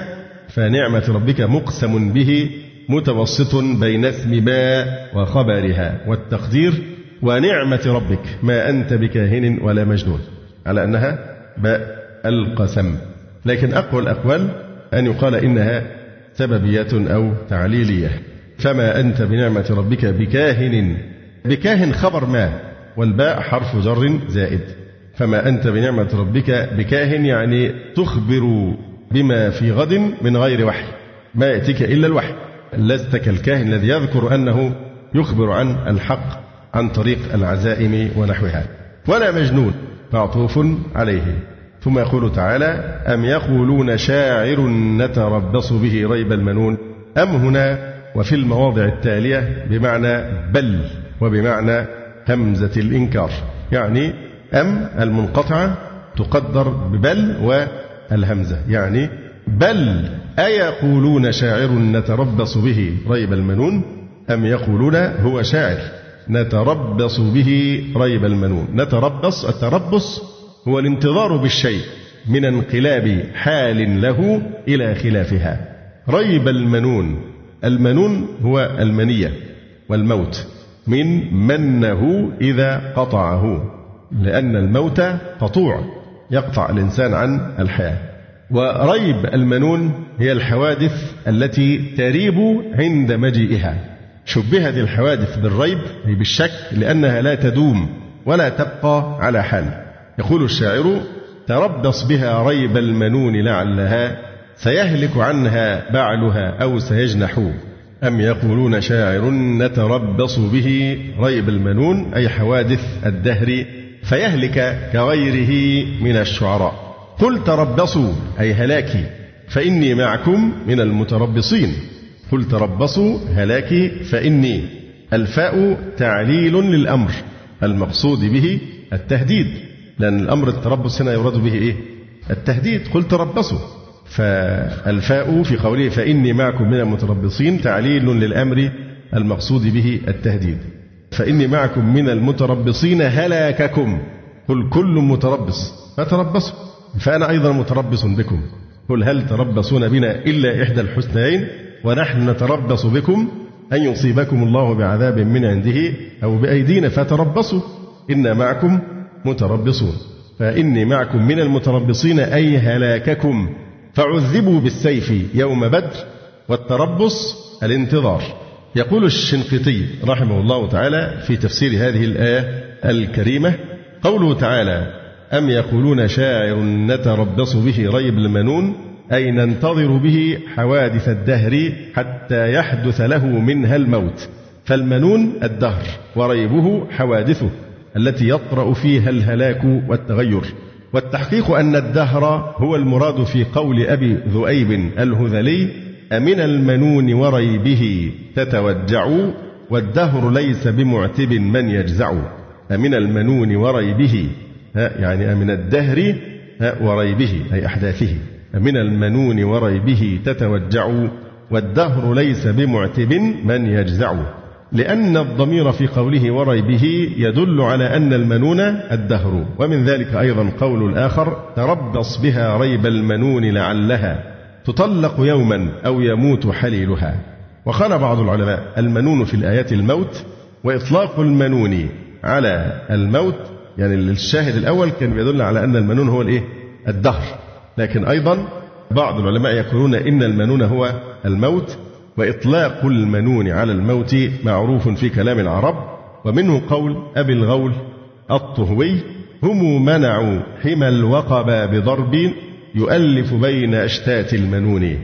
فنعمة ربك مقسم به متوسط بين اسم باء وخبرها. والتقدير ونعمة ربك ما أنت بكاهن ولا مجنون. على أنها باء القسم. لكن أقوى الأقوال أن يقال إنها سببية أو تعليلية. فما أنت بنعمة ربك بكاهن؟ بكاهن خبر ما والباء حرف جر زائد. فما أنت بنعمة ربك بكاهن يعني تخبر بما في غد من غير وحي. ما يأتيك إلا الوحي. لست كالكاهن الذي يذكر أنه يخبر عن الحق. عن طريق العزائم ونحوها. ولا مجنون معطوف عليه. ثم يقول تعالى أم يقولون شاعر نتربص به ريب المنون؟ أم هنا وفي المواضع التالية بمعنى بل وبمعنى همزة الإنكار. يعني أم المنقطعة تقدر ببل والهمزة. يعني بل أيقولون شاعر نتربص به ريب المنون؟ أم يقولون هو شاعر. نتربص به ريب المنون. نتربص التربص هو الانتظار بالشيء من انقلاب حال له إلى خلافها. ريب المنون. المنون هو المنية والموت. من منه إذا قطعه. لأن الموت قطوع يقطع الإنسان عن الحياة. وريب المنون هي الحوادث التي تريب عند مجيئها. شبهت الحوادث بالريب أي بالشك لأنها لا تدوم ولا تبقى على حال. يقول الشاعر تربص بها ريب المنون لعلها سيهلك عنها بعلها أو سيجنح. أم يقولون شاعر نتربص به ريب المنون أي حوادث الدهر فيهلك كغيره من الشعراء. قل تربصوا أي هلاكي فإني معكم من المتربصين. قل تربصوا هلاكي فإني. الفاء تعليل للأمر المقصود به التهديد لأن الأمر التربص هنا يراد به إيه؟ التهديد قل تربصوا. فالفاء في قوله فإني معكم من المتربصين تعليل للأمر المقصود به التهديد. فإني معكم من المتربصين هلاككم. قل كل متربص فتربصوا. فأنا أيضا متربص بكم. قل هل تربصون بنا إلا إحدى الحسنيين؟ ونحن نتربص بكم أن يصيبكم الله بعذاب من عنده أو بأيدينا فتربصوا. إنا معكم متربصون. فإني معكم من المتربصين أي هلاككم. فعذبوا بالسيف يوم بدر والتربص الانتظار. يقول الشنقيطي رحمه الله تعالى في تفسير هذه الآية الكريمة قوله تعالى أم يقولون شاعر نتربص به ريب المنون؟ أي ننتظر به حوادث الدهر حتى يحدث له منها الموت. فالمنون الدهر وريبه حوادثه التي يطرأ فيها الهلاك والتغير. والتحقيق أن الدهر هو المراد في قول أبي ذؤيب الهذلي أمن المنون وريبه تتوجع والدهر ليس بمعتب من يجزع. أمن المنون وريبه يعني أمن الدهر وريبه أي أحداثه. أمن المنون وريبه تتوجع والدهر ليس بمعتب من يجزع. لأن الضمير في قوله وريبه يدل على أن المنون الدهر. ومن ذلك أيضا قول الآخر تربص بها ريب المنون لعلها. تطلق يوما أو يموت حليلها. وقال بعض العلماء المنون في الآيات الموت وإطلاق المنون على الموت يعني الشاهد الأول كان بيدل على أن المنون هو الإيه؟ الدهر. لكن أيضا بعض العلماء يقولون إن المنون هو الموت وإطلاق المنون على الموت معروف في كلام العرب ومنه قول أبي الغول الطهوي هم منعوا حمى الوقبة بضرب يؤلف بين أشتات المنون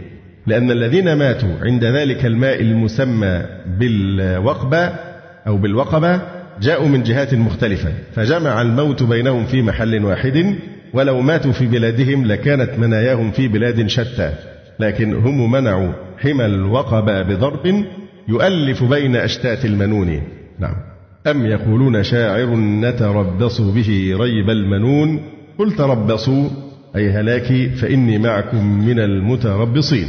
لأن الذين ماتوا عند ذلك الماء المسمى بالوقبة أو بالوقبة جاءوا من جهات مختلفة فجمع الموت بينهم في محل واحد ولو ماتوا في بلادهم لكانت مناياهم في بلاد شتى لكن هم منعوا حمى الوقبة بضرب يؤلف بين أشتات المنون. نعم. أم يقولون شاعر نتربص به ريب المنون؟ قل تربصوا أي هلاكي فإني معكم من المتربصين.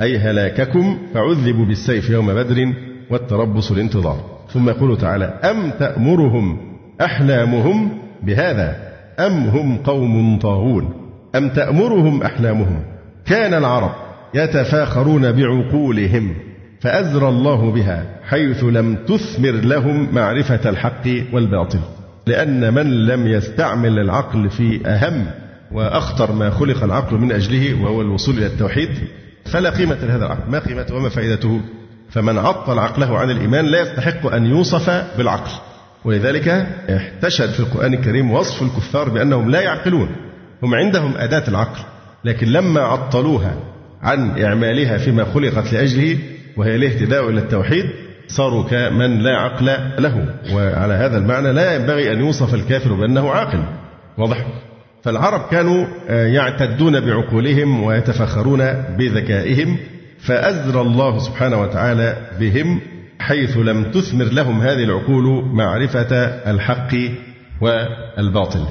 أي هلاككم فعذبوا بالسيف يوم بدر والتربص الانتظار. ثم يقول تعالى أم تأمرهم أحلامهم بهذا؟ أم هم قوم طاغون؟ أم تأمرهم أحلامهم؟ كان العرب يتفاخرون بعقولهم فأزرى الله بها حيث لم تثمر لهم معرفة الحق والباطل. لأن من لم يستعمل العقل في أهم وأخطر ما خلق العقل من أجله وهو الوصول إلى التوحيد فلا قيمة لهذا العقل. ما قيمته وما فائدته؟ فمن عطل عقله عن الإيمان لا يستحق أن يوصف بالعقل. ولذلك احتشد في القرآن الكريم وصف الكفار بأنهم لا يعقلون. هم عندهم أداة العقل لكن لما عطلوها عن إعمالها فيما خلقت لأجله وهي الاهتداء إلى التوحيد صاروا كمن لا عقل له. وعلى هذا المعنى لا ينبغي أن يوصف الكافر بأنه عاقل. واضح؟ فالعرب كانوا آه، يعتدون بعقولهم ويتفخرون بذكائهم فأزرى الله سبحانه وتعالى بهم حيث لم تثمر لهم هذه العقول معرفة الحق والباطل.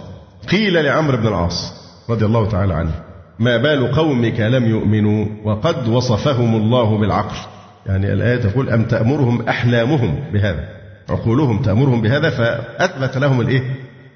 قيل لعمرو بن العاص رضي الله تعالى عنه ما بال قومك لم يؤمنوا وقد وصفهم الله بالعقل. يعني الآية تقول أم تأمرهم أحلامهم بهذا؟ عقولهم تأمرهم بهذا فأثبت لهم الإيه؟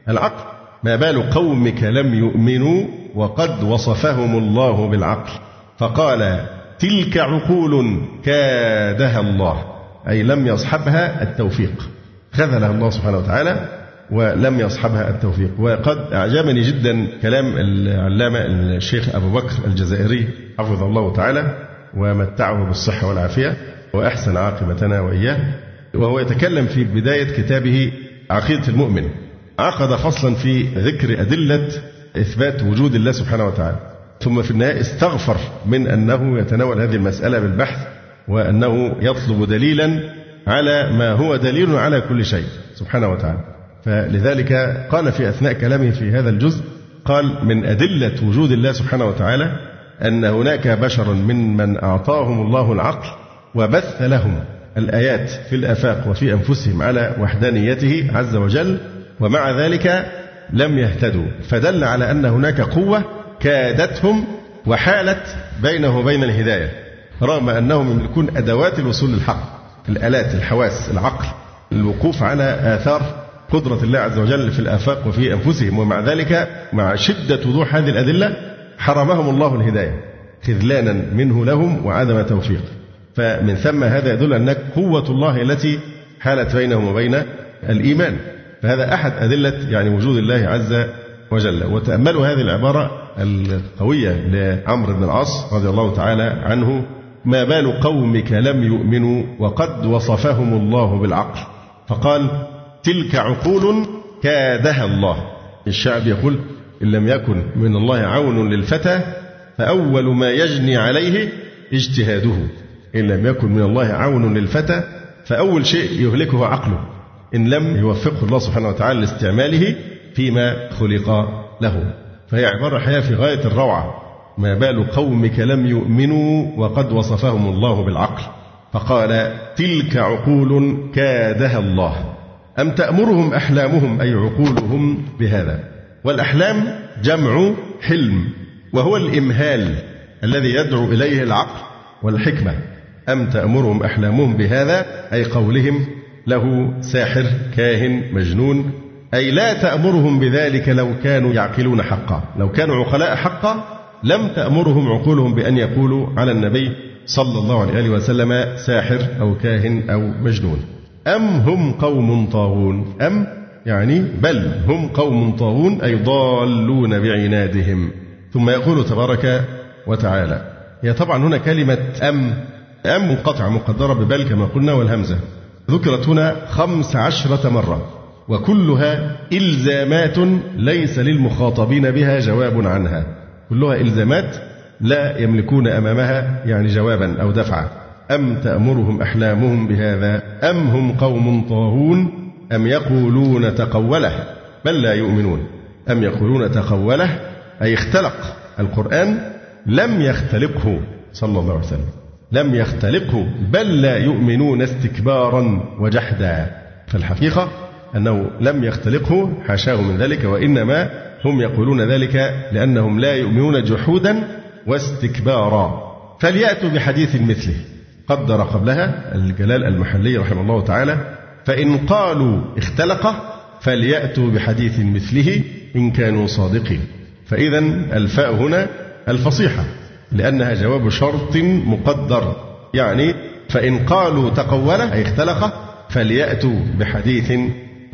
العقل. ما بال قومك لم يؤمنوا وقد وصفهم الله بالعقل. فقال تلك عقول كادها الله. أي لم يصحبها التوفيق. خذلها الله سبحانه وتعالى ولم يصحبها التوفيق. وقد أعجبني جدا كلام العلامة الشيخ أبو بكر الجزائري حفظه الله تعالى ومتعه بالصحة والعافية وأحسن عاقبتنا وإياه وهو يتكلم في بداية كتابه عقيدة المؤمن. عقد فصلا في ذكر أدلة إثبات وجود الله سبحانه وتعالى. ثم في النهاية استغفر من أنه يتناول هذه المسألة بالبحث وأنه يطلب دليلا على ما هو دليل على كل شيء سبحانه وتعالى. فلذلك قال في أثناء كلامه في هذا الجزء قال من أدلة وجود الله سبحانه وتعالى أن هناك بشرا من من أعطاهم الله العقل وبث لهم الآيات في الآفاق وفي أنفسهم على وحدانيته عز وجل ومع ذلك لم يهتدوا. فدل على أن هناك قوة كادتهم وحالت بينه وبين الهداية. رغم أنهم يملكون أدوات الوصول للحق الآلات الحواس العقل الوقوف على آثار قدرة الله عز وجل في الآفاق وفي أنفسهم. ومع ذلك مع شدة وضوح هذه الأدلة حرمهم الله الهداية خذلانا منه لهم وعدم توفيق. فمن ثم هذا يدل أن قوة الله التي حالت بينهم وبين الإيمان. فهذا أحد أدلة يعني وجود الله عز وجل. وتأملوا هذه العبارة القوية لعمرو بن العاص رضي الله تعالى عنه. ما بال قومك لم يؤمنوا وقد وصفهم الله بالعقل. فقال تلك عقول كادها الله. الشعب يقول إن لم يكن من الله عون للفتى فأول ما يجني عليه اجتهاده. إن لم يكن من الله عون للفتى فأول شيء يهلكه عقله. إن لم يوفقه الله سبحانه وتعالى لاستعماله فيما خلق له. فهي عبارة حياة في غاية الروعة. ما بال قومك لم يؤمنوا وقد وصفهم الله بالعقل. فقال تلك عقول كادها الله. أم تأمرهم أحلامهم أي عقولهم بهذا؟ والأحلام جمع حلم وهو الإمهال الذي يدعو إليه العقل والحكمة. أم تأمرهم أحلامهم بهذا؟ أي قولهم له ساحر كاهن مجنون. أي لا تأمرهم بذلك لو كانوا يعقلون حقا لو كانوا عقلاء حقا لم تأمرهم عقولهم بأن يقولوا على النبي صلى الله عليه وسلم ساحر أو كاهن أو مجنون. أم هم قوم طاغون؟ أم يعني بل هم قوم طاغون أي ضالون بعنادهم. ثم يقول تبارك وتعالى هي طبعا هنا كلمة أم أم منقطعة مقدرة ببل كما قلنا والهمزة. ذكرت هنا خمس عشرة مرة وكلها إلزامات ليس للمخاطبين بها جواب عنها. كلها إلزامات لا يملكون أمامها يعني جوابا أو دفعا. أم تأمرهم أحلامهم بهذا؟ أم هم قوم طاغون؟ أم يقولون تقوله؟ بل لا يؤمنون. أم يقولون تقوله؟ أي اختلق القرآن؟ لم يختلقه صلى الله عليه وسلم. لم يختلقه بل لا يؤمنون استكبارا وجحدا. فالحقيقة أنه لم يختلقه حاشاه من ذلك وإنما هم يقولون ذلك لأنهم لا يؤمنون جحودا واستكبارا. فليأتوا بحديث مثله. قدر قبلها الجلال المحلي رحمه الله تعالى فإن قالوا اختلق فليأتوا بحديث مثله إن كانوا صادقين. فإذا الفاء هنا الفصيحة لأنها جواب شرط مقدر. يعني فإن قالوا تقوله أي اختلق فليأتوا بحديث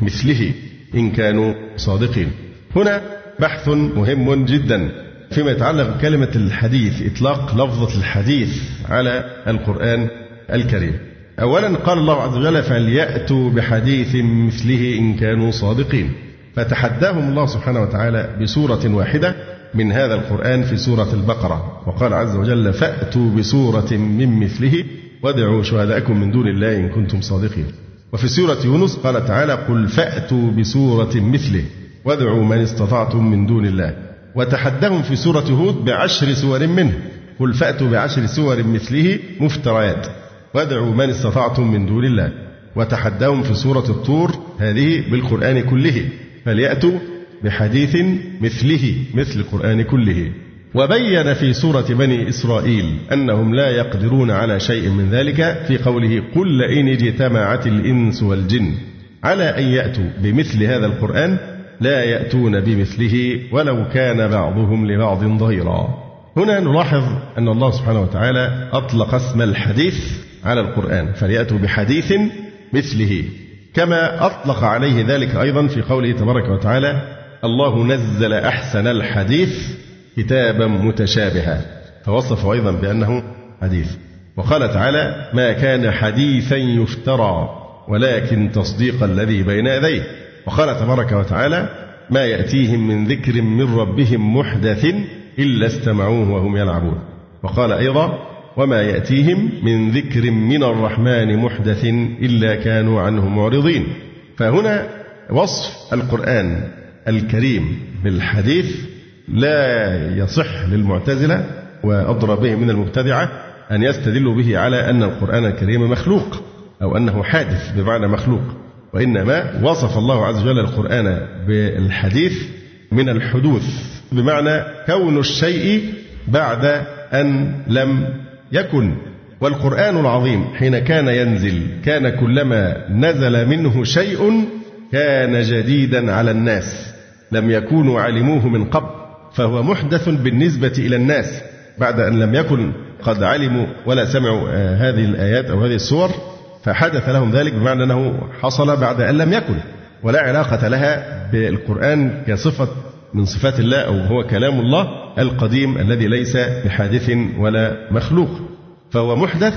مثله إن كانوا صادقين. هنا بحث مهم جدا فيما يتعلق بكلمة الحديث إطلاق لفظة الحديث على القرآن الكريم. أولا قال الله عز وجل فليأتوا بحديث مثله إن كانوا صادقين فتحداهم الله سبحانه وتعالى بسورة واحدة من هذا القرآن في سورة البقرة. وقال عز وجل فأتوا بسورة من مثله وادعوا شهداءكم من دون الله إن كنتم صادقين وفي سورة يونس قال تعالى قل فأتوا بسورة مثله وادعوا من استطعتم من دون الله. وتحدهم في سورة هود بعشر سور منه. قل فأتوا بعشر سور مثله مفتريات. وادعوا من استطعتم من دون الله. وتحدهم في سورة الطور هذه بالقرآن كله. فليأتوا بحديث مثله مثل القرآن كله. وبين في سورة بني إسرائيل أنهم لا يقدرون على شيء من ذلك في قوله قل لئن اجتمعت الإنس والجن. على أن يأتوا بمثل هذا القرآن لا يأتون بمثله ولو كان بعضهم لبعض ظهيرا هنا نلاحظ أن الله سبحانه وتعالى أطلق اسم الحديث على القرآن فليأتوا بحديث مثله. كما أطلق عليه ذلك أيضا في قوله تبارك وتعالى الله نزل أحسن الحديث كتابا متشابها فوصف أيضا بأنه حديث. وقال تعالى ما كان حديثا يفترى ولكن تصديق الذي بين يديه وقال تبارك وتعالى ما يأتيهم من ذكر من ربهم محدث إلا استمعوه وهم يلعبون. وقال أيضا وما يأتيهم من ذكر من الرحمن محدث إلا كانوا عنه معرضين. فهنا وصف القرآن الكريم بالحديث لا يصح للمعتزلة وأضرب به من المبتدعة أن يستدلوا به على أن القرآن الكريم مخلوق أو أنه حادث بمعنى مخلوق. وإنما وصف الله عز وجل القرآن بالحديث من الحدوث بمعنى كون الشيء بعد أن لم يكن. والقرآن العظيم حين كان ينزل كان كلما نزل منه شيء كان جديدا على الناس لم يكونوا علموه من قبل فهو محدث بالنسبة إلى الناس بعد أن لم يكن قد علموا ولا سمعوا آه، هذه الآيات أو هذه السور. فحدث لهم ذلك بمعنى أنه حصل بعد أن لم يكن ولا علاقة لها بالقرآن كصفة من صفات الله أو هو كلام الله القديم الذي ليس بحادث ولا مخلوق. فهو محدث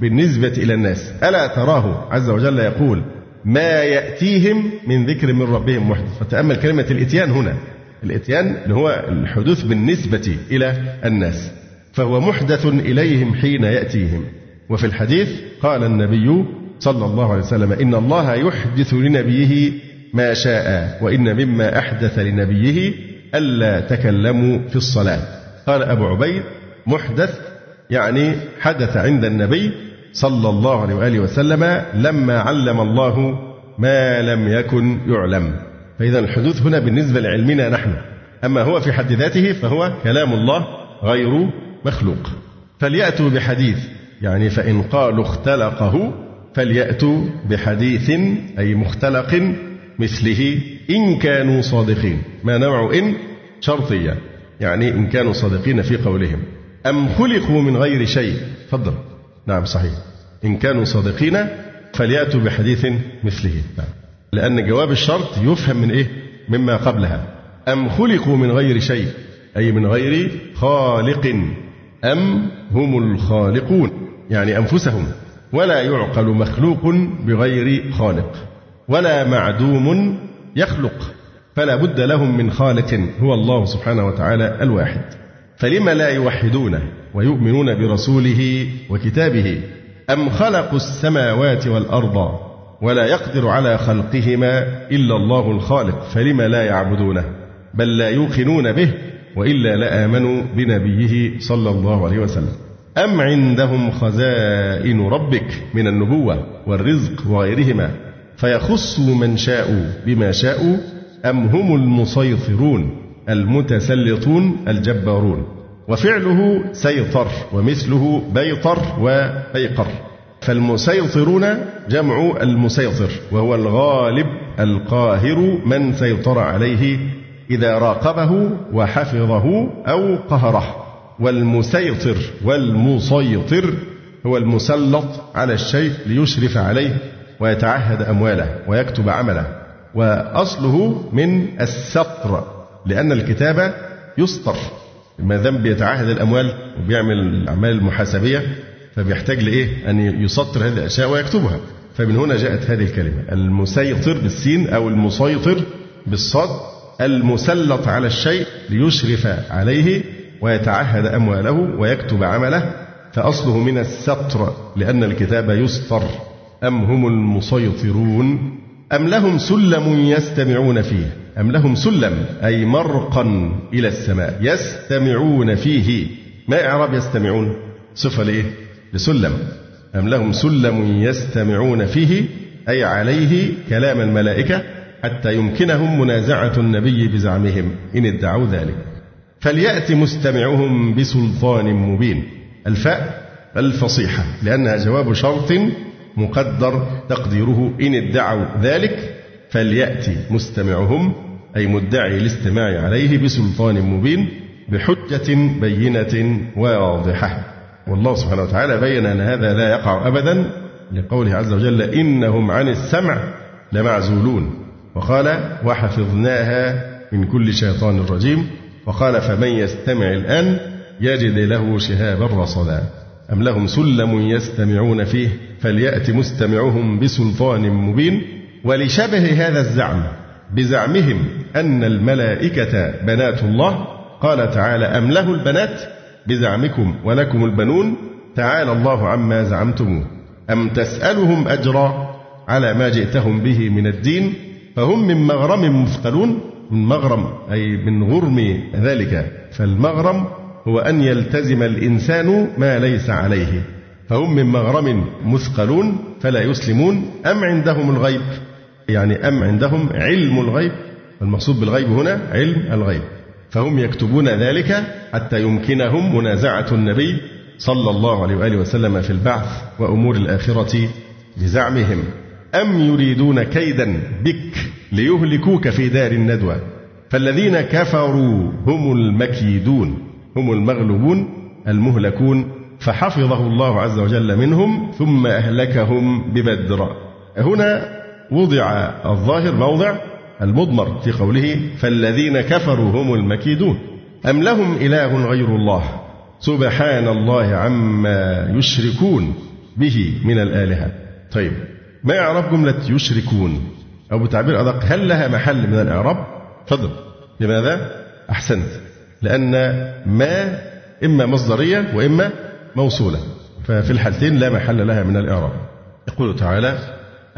بالنسبة إلى الناس. ألا تراه عز وجل يقول ما يأتيهم من ذكر من ربهم محدث. فتأمل كلمة الإتيان هنا. الإتيان اللي هو الحدوث بالنسبة إلى الناس. فهو محدث إليهم حين يأتيهم. وفي الحديث قال النبي صلى الله عليه وسلم إن الله يحدث لنبيه ما شاء وإن مما أحدث لنبيه ألا تكلموا في الصلاة. قال أبو عبيد محدث يعني حدث عند النبي صلى الله عليه وآله وسلم لما علم الله ما لم يكن يعلم. فإذا الحدوث هنا بالنسبة لعلمنا نحن. أما هو في حد ذاته فهو كلام الله غير مخلوق. فليأتوا بحديث يعني فإن قالوا اختلقه فليأتوا بحديث أي مختلق مثله إن كانوا صادقين. ما نوع إن؟ شرطية. يعني إن كانوا صادقين في قولهم. أم خلقوا من غير شيء؟ تفضل. نعم صحيح. إن كانوا صادقين فليأتوا بحديث مثله. نعم. لأن جواب الشرط يفهم من إيه؟ مما قبلها. أم خلقوا من غير شيء؟ أي من غير خالق. أم هم الخالقون؟ يعني أنفسهم. ولا يعقل مخلوق بغير خالق. ولا معدوم يخلق. فلا بد لهم من خالق هو الله سبحانه وتعالى الواحد. فلم لا يوحدونه ويؤمنون برسوله وكتابه؟ أم خلقوا السماوات والأرض ولا يقدر على خلقهما إلا الله الخالق؟ فلم لا يعبدونه بل لا يوقنون به وإلا لآمنوا بنبيه صلى الله عليه وسلم. أم عندهم خزائن ربك من النبوة والرزق وغيرهما فيخصوا من شاءوا بما شاءوا أم هم المسيطرون المتسلطون الجبارون وفعله سيطر ومثله بيطر وبيقر فالمسيطرون جمع المسيطر وهو الغالب القاهر من سيطر عليه إذا راقبه وحفظه أو قهره والمسيطر والمسيطر هو المسلط على الشيء ليشرف عليه ويتعهد أمواله ويكتب عمله. وأصله من السطر لأن الكتابة يسطر. ما دام بيتعهد الأموال وبيعمل الأعمال المحاسبية فبيحتاج لإيه؟ أن يسطر هذه الأشياء ويكتبها. فمن هنا جاءت هذه الكلمة المسيطر بالسين أو المسيطر بالصاد المسلط على الشيء ليشرف عليه ويتعهد أمواله ويكتب عمله فأصله من السطر لأن الكتاب يسطر أم هم المسيطرون؟ أم لهم سلم يستمعون فيه؟ أم لهم سلم أي مرقا إلى السماء يستمعون فيه؟ ما إعراب يستمعون؟ صفة لإيه؟ لسلم. أم لهم سلم يستمعون فيه؟ أي عليه كلام الملائكة حتى يمكنهم منازعة النبي بزعمهم. إن ادعوا ذلك. فليأت مستمعهم بسلطان مبين. الفاء الفصيحة لأنها جواب شرط مقدر تقديره. إن ادعوا ذلك فليأتي مستمعهم أي مدعي الاستماع عليه بسلطان مبين بحجة بينة واضحة. والله سبحانه وتعالى بين أن هذا لا يقع أبدا لقوله عز وجل إنهم عن السمع لمعزولون. وقال وحفظناها من كل شيطان رجيم. وقال فمن يستمع الآن يجد له شهابا رصدا. أم لهم سلم يستمعون فيه فليأت مستمعهم بسلطان مبين. ولشبه هذا الزعم بزعمهم أن الملائكة بنات الله. قال تعالى أم له البنات؟ بزعمكم ولكم البنون. تعالى الله عما زعمتموه أم تسألهم أجرا على ما جئتهم به من الدين؟ فهم من مغرم مثقلون من مغرم أي من غرم ذلك. فالمغرم هو أن يلتزم الإنسان ما ليس عليه. فهم من مغرم مثقلون فلا يسلمون. أم عندهم الغيب؟ يعني أم عندهم علم الغيب؟ المقصود بالغيب هنا علم الغيب. فهم يكتبون ذلك حتى يمكنهم منازعة النبي صلى الله عليه وآله وسلم في البعث وأمور الآخرة بزعمهم أم يريدون كيدا بك ليهلكوك في دار الندوة؟ فالذين كفروا هم المكيدون هم المغلوبون المهلكون. فحفظه الله عز وجل منهم ثم أهلكهم ببدر. هنا وضع الظاهر موضع المضمر في قوله فالذين كفروا هم المكيدون. أم لهم إله غير الله؟ سبحان الله عما يشركون به من الآلهة. طيب. ما إعراب جملة يشركون؟ أو بتعبير أدق هل لها محل من الإعراب؟ تفضل. لماذا؟ أحسنت. لأن ما إما مصدرية وإما موصولة. ففي الحالتين لا محل لها من الإعراب. يقول تعالى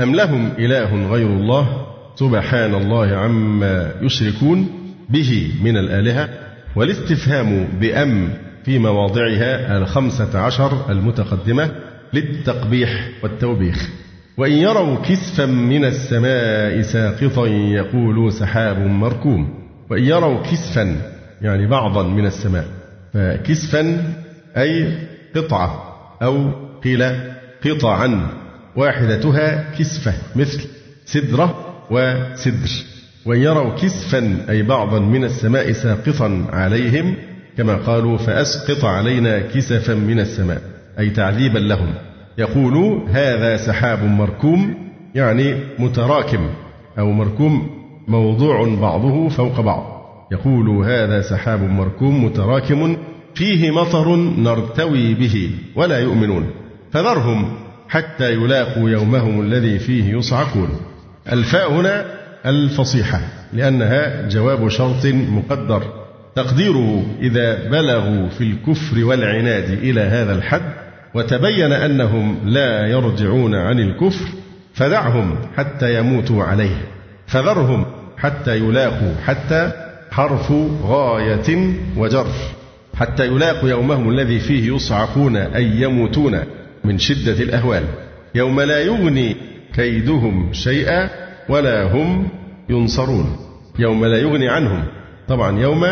أم لهم إله غير الله؟ سبحان الله عما يشركون به من الآلهة والاستفهام بأم في مواضعها الخمسة عشر المتقدمة للتقبيح والتوبيخ. وإن يروا كسفا من السماء ساقطا يقولوا سحاب مركوم. وإن يروا كسفا يعني بعضا من السماء فكسفا أي قطعة أو قيل قطعا واحدتها كسفة مثل سدرة وسدر. وإن يروا كسفا أي بعضا من السماء ساقطا عليهم كما قالوا فأسقط علينا كسفا من السماء أي تعذيبا لهم. يقول هذا سحاب مركوم يعني متراكم أو مركوم موضوع بعضه فوق بعض. يقول هذا سحاب مركوم متراكم فيه مطر نرتوي به ولا يؤمنون. فذرهم حتى يلاقوا يومهم الذي فيه يصعقون. الفاء هنا الفصيحة لأنها جواب شرط مقدر. تقديره إذا بلغوا في الكفر والعناد إلى هذا الحد وتبين أنهم لا يرجعون عن الكفر فدعهم حتى يموتوا عليه فذرهم حتى يلاقوا حتى حرف غاية وجر حتى يلاقوا يومهم الذي فيه يصعقون أي يموتون من شدة الأهوال. يوم لا يغني كيدهم شيئا ولا هم ينصرون. يوم لا يغني عنهم طبعا يوم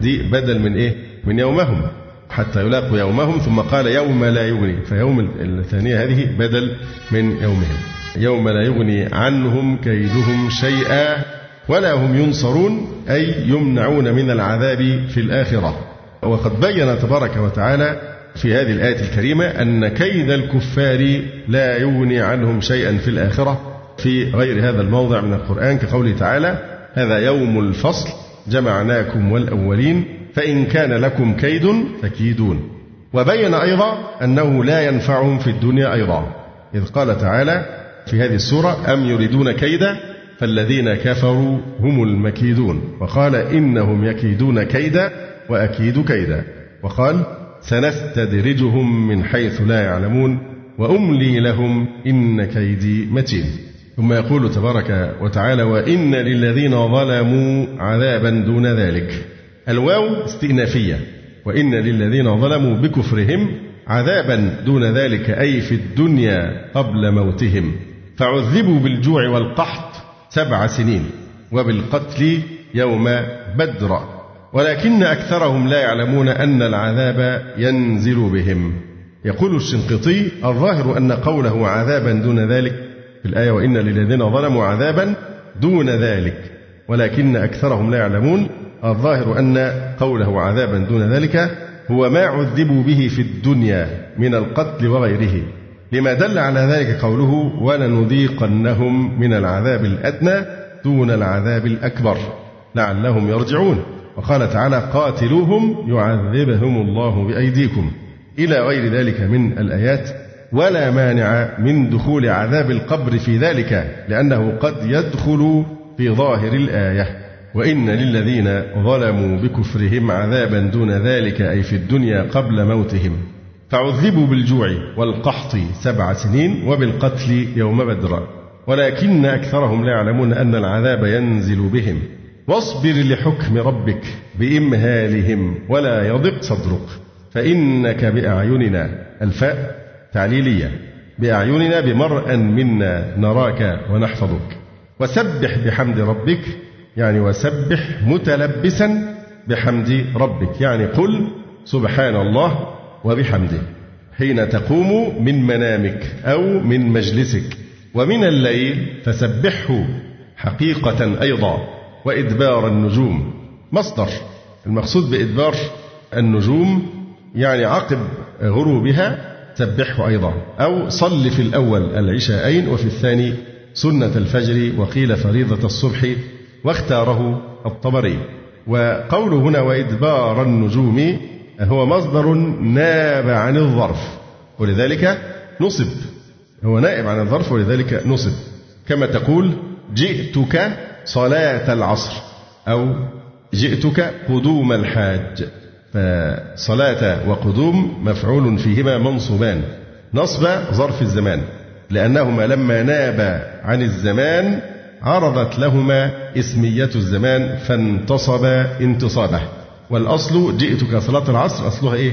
دي بدل من إيه؟ من يومهم. حتى يلاقوا يومهم ثم قال يوم لا يغني. فيوم الثانية هذه بدل من يومهم. يوم لا يغني عنهم كيدهم شيئا ولا هم ينصرون أي يمنعون من العذاب في الآخرة. وقد بين تبارك وتعالى في هذه الآية الكريمة أن كيد الكفار لا يغني عنهم شيئا في الآخرة. في غير هذا الموضع من القرآن كقوله تعالى هذا يوم الفصل جمعناكم والأولين. فإن كان لكم كيد فكيدون. وبين أيضا أنه لا ينفعهم في الدنيا أيضا. إذ قال تعالى في هذه السورة أم يريدون كيدا فالذين كفروا هم المكيدون. وقال إنهم يكيدون كيدا وأكيد كيدا. وقال سنستدرجهم من حيث لا يعلمون وأملي لهم إن كيدي متين. ثم يقول تبارك وتعالى وإن للذين ظلموا عذابا دون ذلك. الواو استئنافية. وإن للذين ظلموا بكفرهم عذابا دون ذلك أي في الدنيا قبل موتهم. فعذبوا بالجوع والقحط سبع سنين وبالقتل يوم بدر. ولكن أكثرهم لا يعلمون أن العذاب ينزل بهم. يقول الشنقيطي الظاهر أن قوله عذابا دون ذلك في الآية وإن للذين ظلموا عذابا دون ذلك. ولكن أكثرهم لا يعلمون الظاهر أن قوله عذابا دون ذلك هو ما عذبوا به في الدنيا من القتل وغيره. لما دل على ذلك قوله ولنذيقنهم من العذاب الأدنى دون العذاب الأكبر لعلهم يرجعون. وقال تعالى قاتلوهم يعذبهم الله بأيديكم. إلى غير ذلك من الآيات ولا مانع من دخول عذاب القبر في ذلك لأنه قد يدخل في ظاهر الآية. وإن للذين ظلموا بكفرهم عذابا دون ذلك أي في الدنيا قبل موتهم. فعذبوا بالجوع والقحط سبع سنين وبالقتل يوم بدر. ولكن أكثرهم لا يعلمون أن العذاب ينزل بهم. واصبر لحكم ربك بإمهالهم ولا يضق صدرك فإنك بأعيننا الفاء تعليلية. بأعيننا بمرأ منا نراك ونحفظك. وسبح بحمد ربك يعني وسبح متلبسا بحمد ربك. يعني قل سبحان الله وبحمده. حين تقوم من منامك أو من مجلسك ومن الليل فسبحه حقيقة أيضا. وإدبار النجوم. مصدر. المقصود بإدبار النجوم يعني عقب غروبها سبحه أيضا. أو صل في الأول العشاءين وفي الثاني سنة الفجر وقيل فريضة الصبح واختاره الطبري. وقوله هنا وإدبار النجوم هو مصدر ناب عن الظرف ولذلك نصب. هو نائب عن الظرف ولذلك نصب. كما تقول جئتك صلاة العصر أو جئتك قدوم الحاج. فصلاة وقدوم مفعول فيهما منصوبان. نصب ظرف الزمان لأنهما لما ناب عن الزمان عرضت لهما اسمية الزمان فانتصب انتصابه. والأصل جئتك صلاة العصر أصلها إيه؟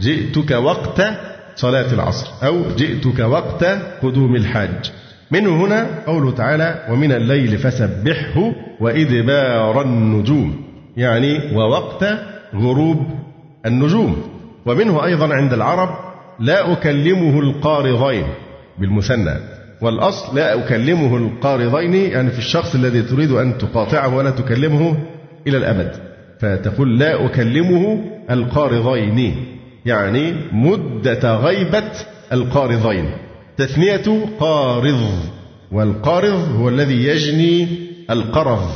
جئتك وقت صلاة العصر أو جئتك وقت قدوم الحاج. منه هنا قوله تعالى ومن الليل فسبحه وإدبار النجوم يعني ووقت غروب النجوم. ومنه أيضا عند العرب لا أكلمه القارضين بالمثنى. والأصل لا أكلمه القارضين يعني في الشخص الذي تريد أن تقاطعه ولا تكلمه إلى الأبد. فتقول لا أكلمه القارضين يعني مدة غيبة القارضين. تثنية قارض والقارض هو الذي يجني القرض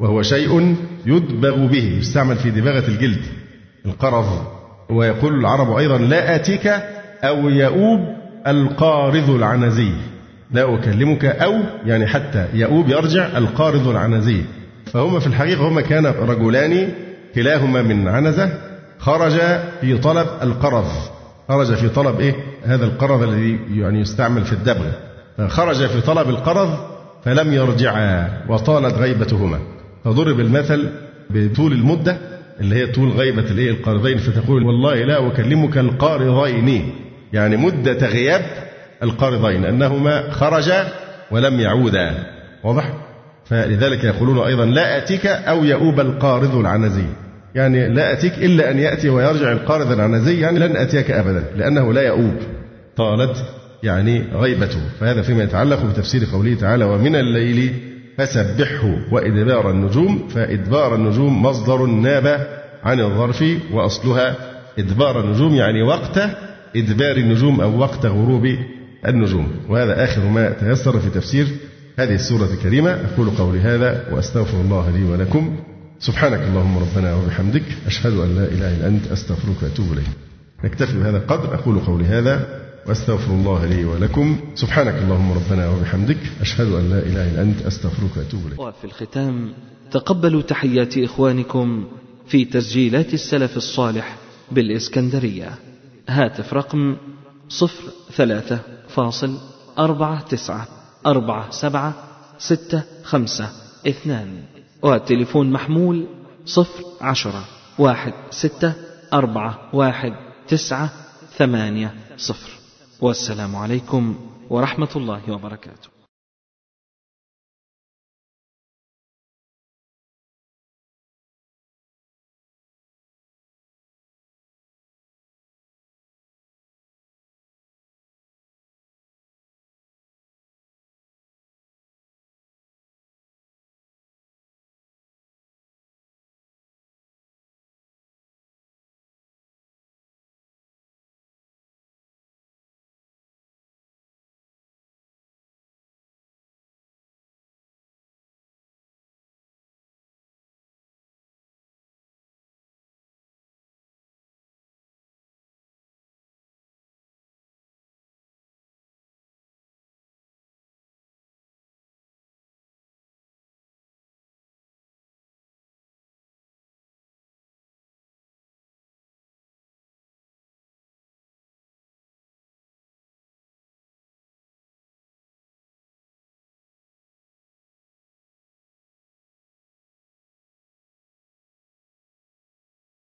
وهو شيء يدبغ به يستعمل في دباغة الجلد القرض. ويقول العرب أيضا لا آتيك أو يؤوب القارض العنزي. لا أكلمك أو يعني حتى يؤوب يرجع القارض العنزي فهما في الحقيقة هما كان رجلان كلاهما من عنزة. خرج في طلب القرض. خرج في طلب إيه؟ هذا القرض الذي يعني يستعمل في الدبغ. خرج في طلب القرض فلم يرجعا وطالت غيبتهما. فضرب المثل بطول المدة اللي هي طول غيبة الإيه؟ القارضين فتقول والله لا أكلمك القارضين. يعني مدة غياب القارضين أنهما خرجا ولم يعودا. واضح؟ فلذلك يقولون أيضا لا أتيك أو يؤوب القارض العنزي. يعني لا أتيك إلا أن يأتي ويرجع القارض العنزي يعني لن أتيك أبدا لأنه لا يؤوب. طالت يعني غيبته. فهذا فيما يتعلق بتفسير قوله تعالى ومن الليل فسبحه وإدبار النجوم فإدبار النجوم مصدر ناب عن الظرف وأصلها إدبار النجوم يعني وقت إدبار النجوم أو وقت غروب النجوم. وهذا آخر ما تيسر في تفسير هذه السورة الكريمة. أقول قولي هذا وأستغفر الله لي ولكم. سبحانك اللهم ربنا وبحمدك. أشهد أن لا إله إلا أنت. أستغفرك وأتوب إليك. نكتفي بهذا القدر. أقول قولي هذا وأستغفر الله لي ولكم. سبحانك اللهم ربنا وبحمدك. أشهد أن لا إله إلا أنت. أستغفرك وأتوب إليك. وفي الختام تقبلوا تحيات إخوانكم في تسجيلات السلف الصالح بالإسكندرية. هاتف رقم صفر ثلاثة فاصل أربعة تسعة أربعة سبعة ستة خمسة اثنان. والتليفون محمول صفر عشرة واحد ستة أربعة واحد تسعة ثمانية صفر. والسلام عليكم ورحمة الله وبركاته.